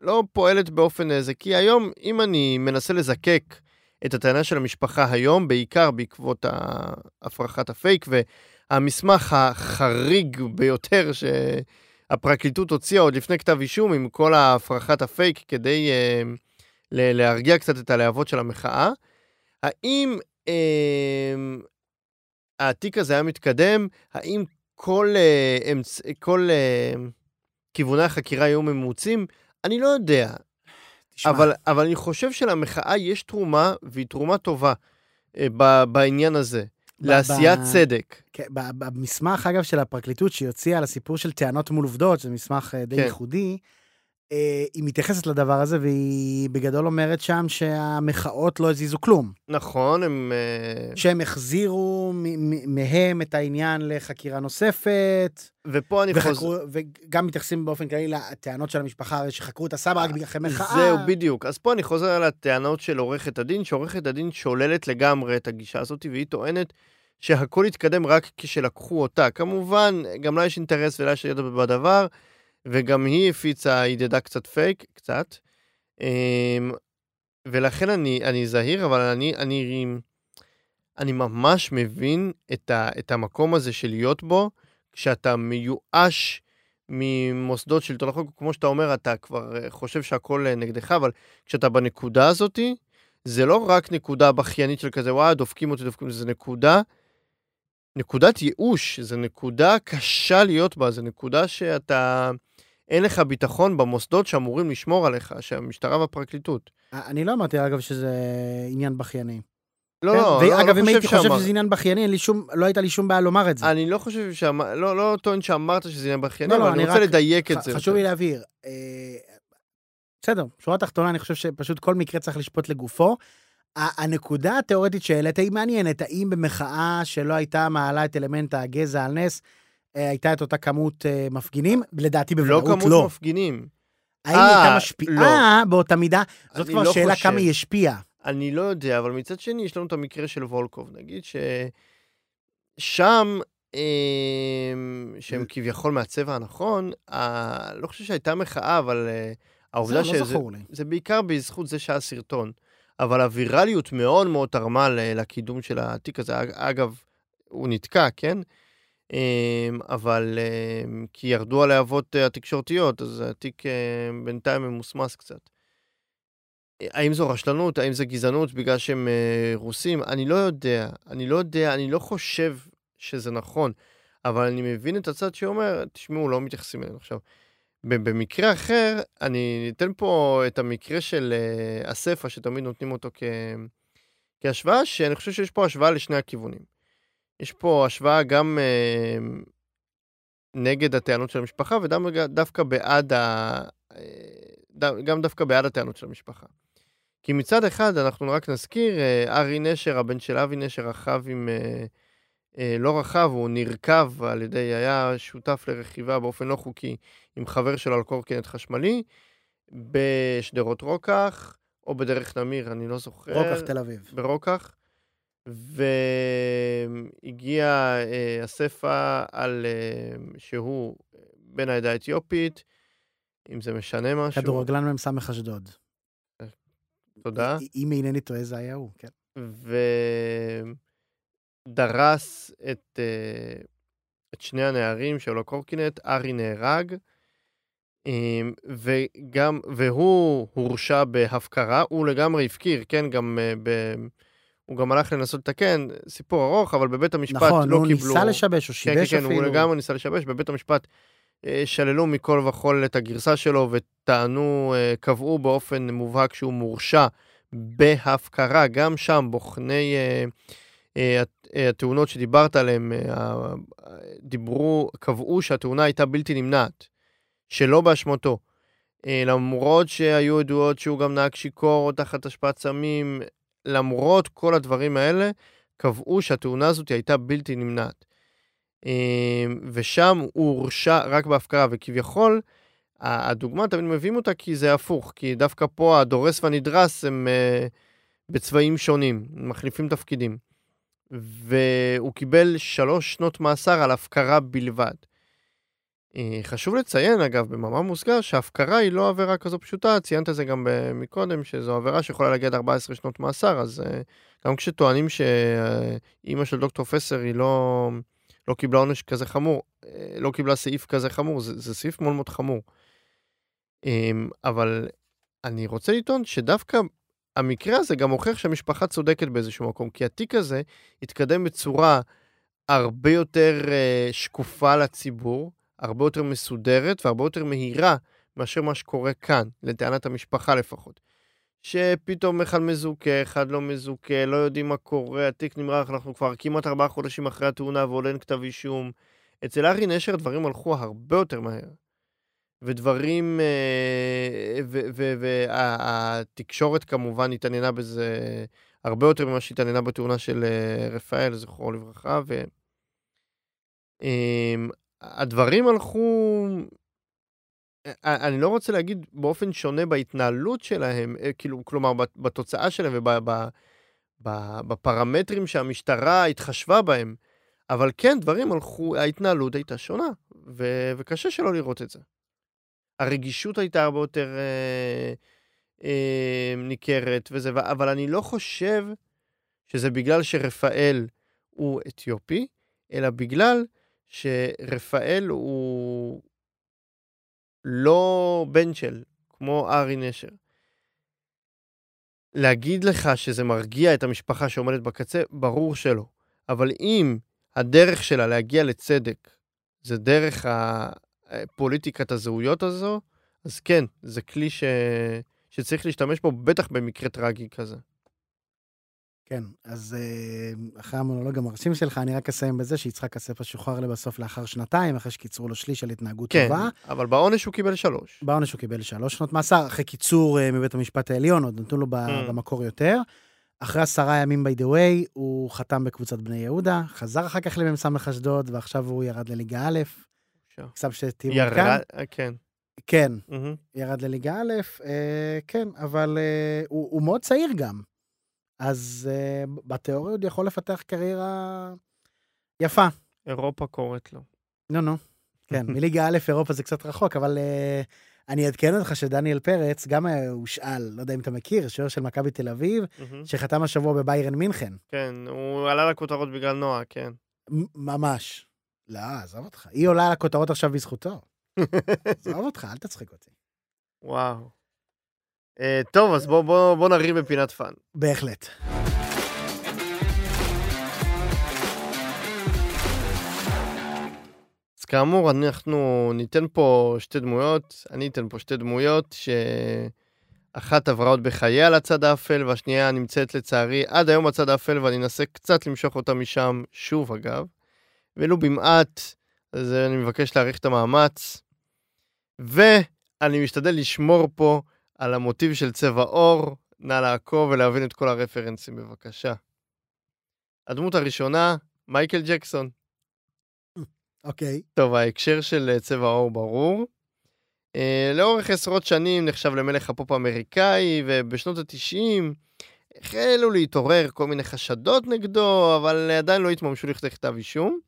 לא פועלת באופן איזה. כי היום, אם אני מנסה לזקק את הטענה של המשפחה היום, בעיקר בעקבות הפרחת הפייק, והמסמך החריג ביותר שהפרקליטות הוציאה עוד לפני כתב אישום, עם כל הפרחת הפייק, כדי uh, להרגיע קצת את הלהבות של המחאה. האם uh, התיק הזה היה מתקדם? האם כל, uh, אמצ... כל uh, כיווני החקירה היו ממוצים? אני לא יודע. אבל, אבל אני חושב שלמחאה יש תרומה, והיא תרומה טובה אה, בעניין הזה, לעשיית צדק. כן, במסמך, אגב, של הפרקליטות, שהיא הוציאה על הסיפור של טענות מול עובדות, זה מסמך אה, די כן. ייחודי, היא מתייחסת לדבר הזה, והיא בגדול אומרת שם שהמחאות לא הזיזו כלום. נכון, הם... אה, שהם החזירו מהם את העניין לחקירה נוספת. ופה אני חוזר... וגם מתייחסים באופן כללי לטענות של המשפחה, הרי שחקרו את הסבא רק בגלל מחאה. זהו, בדיוק. אז פה אני חוזר על הטענות של עורכת הדין, שעורכת הדין שוללת לגמרי את הגישה הזאת, והיא טוענת שהכל התקדם רק כשלקחו אותה. כמובן, גם לה יש אינטרס ולה יש ידע בדבר. וגם היא הפיצה, היא ידדה קצת פייק, קצת. אמ, ולכן אני, אני זהיר, אבל אני, אני, אני ממש מבין את, ה, את המקום הזה של להיות בו, כשאתה מיואש ממוסדות שלטון החוק, כמו שאתה אומר, אתה כבר אה, חושב שהכל אה, נגדך, אבל כשאתה בנקודה הזאתי, זה לא רק נקודה בכיינית של כזה, וואי, דופקים אותי, דופקים אותי, זה נקודה, נקודת ייאוש, זה נקודה קשה להיות בה, זה נקודה שאתה... אין לך ביטחון במוסדות שאמורים לשמור עליך, שהמשטרה והפרקליטות. אני לא אמרתי, אגב, שזה עניין בכייני. לא, כן? לא, לא, אגב, לא אם הייתי חושב שזה עניין בכייני, שום, לא הייתה לי שום בעיה לומר את זה. אני לא חושב שאמר, לא, לא טוען שאמרת שזה עניין בכייני, לא, לא, אבל אני רוצה רק, לדייק את זה. חשוב לי להבהיר. אה, בסדר, שורה תחתונה, אני חושב שפשוט כל מקרה צריך לשפוט לגופו. הנקודה התיאורטית שהעלית היא מעניינת, האם במחאה שלא הייתה מעלה את אלמנט הגזע על נס, הייתה את אותה כמות אה, מפגינים? לדעתי לא בוודאות לא. לא כמות מפגינים. האם הייתה אה, משפיעה לא. באותה מידה? זאת כבר לא שאלה חושב. כמה היא השפיעה. אני לא יודע, אבל מצד שני, יש לנו את המקרה של וולקוב. נגיד ששם, שהם כביכול מהצבע הנכון, לא חושב שהייתה מחאה, אבל העובדה שזה... זה, לא זה בעיקר בזכות זה שהיה סרטון. אבל הווירליות מאוד מאוד תרמה לקידום של התיק הזה. אגב, הוא נתקע, כן? אמ, אבל אמ, כי ירדו הלהבות אה, התקשורתיות, אז התיק אה, בינתיים ממוסמס קצת. האם זו רשלנות? האם זו גזענות בגלל שהם אה, רוסים? אני לא יודע. אני לא יודע, אני לא חושב שזה נכון, אבל אני מבין את הצד שאומר, תשמעו, לא מתייחסים אלינו עכשיו. במקרה אחר, אני אתן פה את המקרה של אספה, שתמיד נותנים אותו כ... כהשוואה שאני חושב שיש פה השוואה לשני הכיוונים. יש פה השוואה גם אה, נגד הטענות של המשפחה ודווקא בעד ה... אה, גם דווקא בעד הטענות של המשפחה. כי מצד אחד, אנחנו רק נזכיר, אה, ארי נשר, הבן של אבי נשר, רכב עם... אה, אה, לא רכב, הוא נרכב על ידי, היה שותף לרכיבה באופן לא חוקי עם חבר שלו על קורקינט חשמלי, בשדרות רוקח, או בדרך נמיר, אני לא זוכר. רוקח תל אביב. ברוקח. והגיע אה, אספה על אה, שהוא בן העדה האתיופית, אם זה משנה משהו. כדורגלן מ"ס אשדוד. תודה. אם אינני טועה זה היה הוא, כן. ודרס את, אה, את שני הנערים שלו קורקינט, ארי נהרג. אמ, וגם, והוא הורשע בהפקרה, הוא לגמרי הפקיר, כן, גם אה, ב... הוא גם הלך לנסות לתקן, סיפור ארוך, אבל בבית המשפט נכון, לא קיבלו... נכון, הוא ניסה לשבש, או שיבש כן, אפילו. כן, כן, הוא לגמרי ניסה לשבש, בבית המשפט אה, שללו מכל וכול את הגרסה שלו וטענו, אה, קבעו באופן מובהק שהוא מורשע בהפקרה, גם שם בוחני התאונות שדיברת עליהן, דיברו, קבעו שהתאונה הייתה בלתי נמנעת. שלא באשמתו. אה, למרות שהיו עדויות שהוא גם נהג שיכור או תחת השפעת סמים, למרות כל הדברים האלה, קבעו שהתאונה הזאת הייתה בלתי נמנעת. אה, ושם הוא הורשע רק בהפקרה, וכביכול, הדוגמה תמיד מביאים אותה כי זה הפוך, כי דווקא פה הדורס והנדרס הם אה, בצבעים שונים, מחליפים תפקידים. והוא קיבל שלוש שנות מאסר על הפקרה בלבד. אה, חשוב לציין, אגב, במאמר מוסגר, שהפקרה היא לא עבירה כזו פשוטה, ציינת זה גם מקודם, שזו עבירה שיכולה להגיע עד 14 שנות מאסר, אז אה, גם כשטוענים שאימא של דוקטור פסר היא לא, לא קיבלה עונש כזה חמור, אה, לא קיבלה סעיף כזה חמור, זה, זה סעיף מאוד מאוד חמור. אמ, אבל אני רוצה לטעון שדווקא המקרה הזה גם הוכיח שהמשפחה צודקת באיזשהו מקום, כי התיק הזה התקדם בצורה הרבה יותר שקופה לציבור, הרבה יותר מסודרת והרבה יותר מהירה מאשר מה שקורה כאן, לטענת המשפחה לפחות. שפתאום אחד מזוכה, אחד לא מזוכה, לא יודעים מה קורה, התיק נמרח, אנחנו כבר כמעט ארבעה חודשים אחרי התאונה ועוד אין כתב אישום. אצל ארי נשר דברים הלכו הרבה יותר מהר. ודברים, אה, והתקשורת כמובן התעניינה בזה הרבה יותר ממה שהתעניינה בתאונה של אה, רפאל, זכרו לברכה, ו... הדברים הלכו... אני לא רוצה להגיד באופן שונה בהתנהלות שלהם, אה, כאילו, כלומר, בתוצאה שלהם ובפרמטרים שהמשטרה התחשבה בהם, אבל כן, דברים הלכו, ההתנהלות הייתה שונה, ו- וקשה שלא לראות את זה. הרגישות הייתה הרבה יותר אה, אה, ניכרת וזה, אבל אני לא חושב שזה בגלל שרפאל הוא אתיופי, אלא בגלל שרפאל הוא לא בן של, כמו ארי נשר. להגיד לך שזה מרגיע את המשפחה שעומדת בקצה, ברור שלא. אבל אם הדרך שלה להגיע לצדק זה דרך הפוליטיקת הזהויות הזו, אז כן, זה כלי ש... שצריך להשתמש בו, בטח במקרה טרגי כזה. כן, אז אה, אחרי המונולוג המרשים שלך, אני רק אסיים בזה שיצחק אספה שוחרר לבסוף לאחר שנתיים, אחרי שקיצרו לו שליש על התנהגות כן, טובה. כן, אבל בעונש הוא קיבל שלוש. בעונש הוא קיבל שלוש שנות מאסר, אחרי קיצור uh, מבית המשפט העליון, עוד נתנו לו mm. במקור יותר. אחרי עשרה ימים by the way, הוא חתם בקבוצת בני יהודה, חזר אחר כך למ"ס אשדוד, ועכשיו הוא ירד לליגה א'. קצת שתראו כאן. ירד, כן. כן, mm-hmm. ירד לליגה א', אה, כן, אבל אה, הוא, הוא מאוד צעיר גם. אז uh, בתיאוריה עוד יכול לפתח קריירה יפה. אירופה קוראת לו. נו, נו. כן, מליגה א', אירופה זה קצת רחוק, אבל uh, אני אעדכן אותך שדניאל פרץ גם הושאל, לא יודע אם אתה מכיר, שוער של מכבי תל אביב, שחתם השבוע בביירן מינכן. כן, הוא עלה לכותרות בגלל נועה, כן. ממש. לא, עזוב אותך. היא עולה לכותרות עכשיו בזכותו. עזוב אותך, אל תצחיק אותי. וואו. אה, טוב, אז בוא, בוא, בוא נרים בפינת פאן. בהחלט. אז כאמור, אנחנו ניתן פה שתי דמויות, אני אתן פה שתי דמויות אחת עברה עוד בחייה לצד האפל, והשנייה נמצאת לצערי עד היום בצד האפל, ואני אנסה קצת למשוך אותה משם, שוב אגב. ולו במעט, אז אני מבקש להעריך את המאמץ. ואני משתדל לשמור פה על המוטיב של צבע עור, נא לעקוב ולהבין את כל הרפרנסים בבקשה. הדמות הראשונה, מייקל ג'קסון. אוקיי. טוב, ההקשר של אה, צבע עור ברור. Uh, לאורך עשרות שנים נחשב למלך הפופ האמריקאי, ובשנות ה-90 החלו להתעורר כל מיני חשדות נגדו, אבל עדיין לא התממשו לכדי כתב אישום.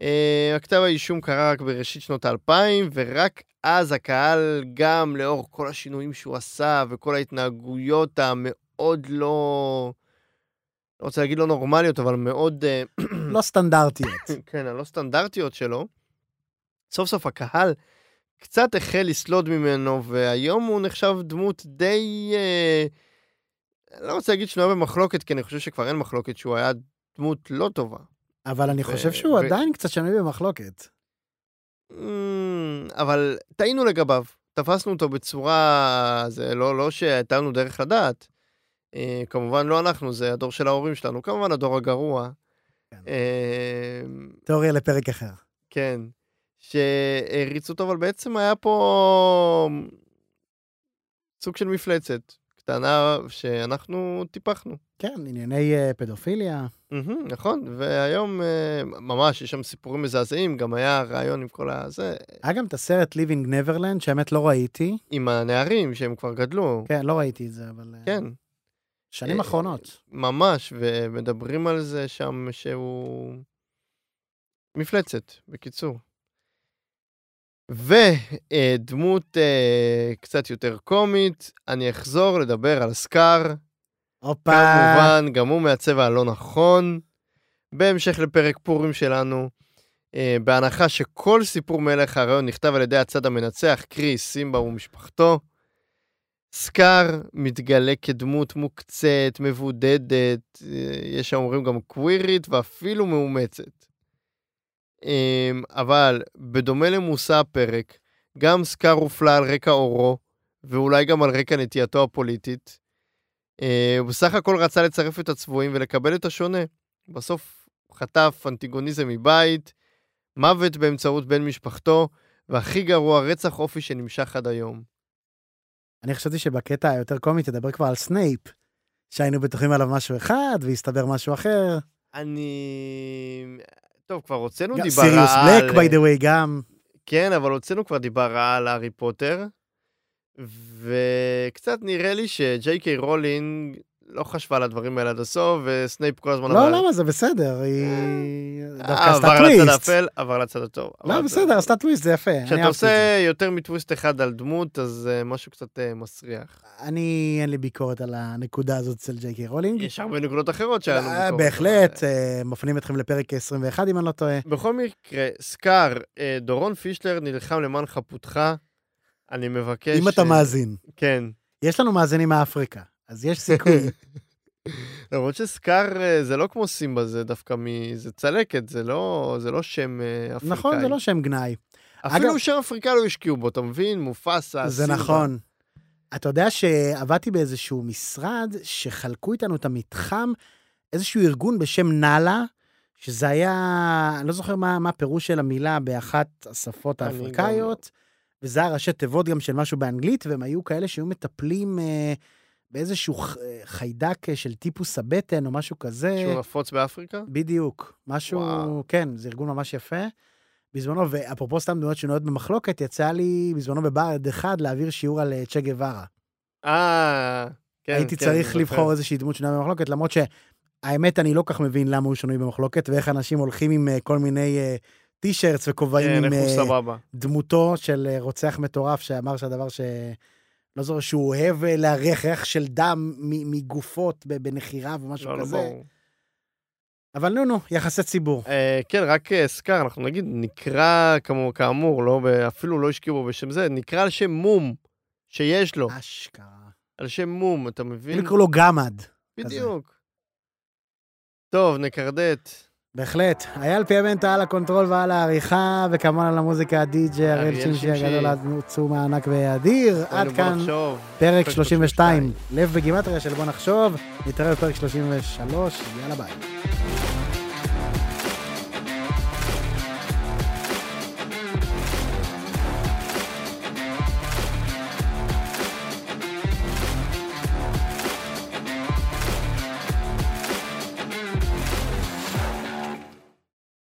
Uh, הכתב האישום קרה רק בראשית שנות האלפיים, ורק אז הקהל, גם לאור כל השינויים שהוא עשה וכל ההתנהגויות המאוד לא... לא רוצה להגיד לא נורמליות, אבל מאוד... uh, לא סטנדרטיות. כן, הלא סטנדרטיות שלו, סוף סוף הקהל קצת החל לסלוד ממנו, והיום הוא נחשב דמות די... אה, אני לא רוצה להגיד שנויה במחלוקת, כי אני חושב שכבר אין מחלוקת שהוא היה דמות לא טובה. אבל אני חושב שהוא ו- עדיין קצת שנוי במחלוקת. Mm, אבל טעינו לגביו, תפסנו אותו בצורה... זה לא, לא שהייתה לנו דרך לדעת. אה, כמובן לא אנחנו, זה הדור של ההורים שלנו, כמובן הדור הגרוע. כן. אה, תיאוריה לפרק אחר. כן, שהריצו אותו, אבל בעצם היה פה סוג של מפלצת קטנה שאנחנו טיפחנו. כן, ענייני אה, פדופיליה. מהמם, נכון, והיום אה, ממש יש שם סיפורים מזעזעים, גם היה רעיון עם כל הזה, היה גם את הסרט Living Neverland, שהאמת לא ראיתי. עם הנערים שהם כבר גדלו. כן, לא ראיתי את זה, אבל... אה, כן, שנים אחרונות. ממש, ומדברים על זה שם שהוא מפלצת, בקיצור. ודמות אה, קצת יותר קומית, אני אחזור לדבר על סקאר, הופה. כמובן, גם הוא מהצבע הלא נכון. בהמשך לפרק פורים שלנו, אה, בהנחה שכל סיפור מלך הרעיון נכתב על ידי הצד המנצח, קרי סימבה ומשפחתו, סקאר מתגלה כדמות מוקצת, מבודדת, אה, יש האומרים גם קווירית ואפילו מאומצת. אה, אבל בדומה למושא הפרק, גם סקאר הופלה על רקע עורו, ואולי גם על רקע נטייתו הפוליטית. אה, הוא בסך הכל רצה לצרף את הצבועים ולקבל את השונה. בסוף חטף אנטיגוניזם מבית, מוות באמצעות בן משפחתו, והכי גרוע, רצח אופי שנמשך עד היום. אני חשבתי שבקטע היותר קומי תדבר כבר על סנייפ, שהיינו בטוחים עליו משהו אחד, והסתבר משהו אחר. אני... טוב, כבר הוצאנו גם דיבה על... סיריוס בלק, by the way, גם. כן, אבל הוצאנו כבר דיבה על הארי פוטר, וקצת נראה לי שג'יי קיי רולינג לא חשבה על הדברים האלה עד הסוף, וסנייפ כל הזמן לא, אמר- למה? זה בסדר, היא דווקא אה, עשתה עבר לצד טוויסט. האפל, עבר לצד הטוב. לא, אבל- בסדר, עשתה טוויסט, זה יפה. כשאתה. עושה יותר מטוויסט אחד על דמות, אז אה, משהו קצת אה, מסריח. אני, אין לי ביקורת על הנקודה הזאת אצל ג'יי קיי רולינג. יש הרבה נקודות אחרות שהיה לנו ביקורת. בהחלט, אבל, אה, מפנים אתכם לפרק 21, אם אני לא טועה. בכל מקרה, סקאר, אה, דורון פישלר נלחם למען חפותך. אני מבקש... אם אתה מאזין. כן. יש לנו מאזינים מאפריקה, אז יש סיכוי. למרות שסקאר אה, זה לא כמו סימבה, זה דווקא מ... זה צלקת, זה לא, זה לא שם אה, אפריקאי. נכון, זה לא שם גנאי. אפילו אגב- שם אפריקאי לא השקיעו בו, אתה מבין? מופסה, זה סימבה. נכון. אתה יודע שעבדתי באיזשהו משרד שחלקו איתנו את המתחם, איזשהו ארגון בשם נאלה, שזה היה, אני לא זוכר מה, מה הפירוש של המילה באחת השפות גם האפריקאיות, וזה היה ראשי תיבות גם של משהו באנגלית, והם היו כאלה שהיו מטפלים אה, באיזשהו אה, חיידק אה, של טיפוס הבטן או משהו כזה. שהוא נפוץ באפריקה? בדיוק, משהו, וואו. כן, זה ארגון ממש יפה. בזמנו, ואפרופו סתם דמויות שנויות במחלוקת, יצא לי בזמנו בבה"ד 1 להעביר שיעור על אה, צ'ה גווארה. אה, כן, הייתי כן, צריך אני לבחור זוכר. איזושהי דמות שנויה במחלוקת, למרות שהאמת, אני לא כך מבין למה הוא שנוי במחלוקת, ואיך אנשים הולכים עם כל מיני אה, טישרטס וכובעים כן, עם סבבה. דמותו של רוצח מטורף, שאמר שהדבר ש... לא זוכר, שהוא אוהב אה, להריח ריח של דם מגופות בנחירה ומשהו לא, לא כזה. ברור. אבל נו, נו, יחסי ציבור. אה, כן, רק אה, סקאר, אנחנו נגיד, נקרא כמו, כאמור, לא, אפילו לא השקיעו בו בשם זה, נקרא על שם מום שיש לו, אשכרה. על שם מום, אתה מבין? לקרוא לו גמד. בדיוק. טוב, נקרדט. בהחלט. אייל פיאמנטה על הקונטרול ועל העריכה, וכמובן על המוזיקה הדי-ג'יי אריאל שמשי. הגדול עצום הענק ואדיר. עד כאן פרק 32. לב בגימטריה של בוא נחשוב. נתראה בפרק 33. יאללה ביי.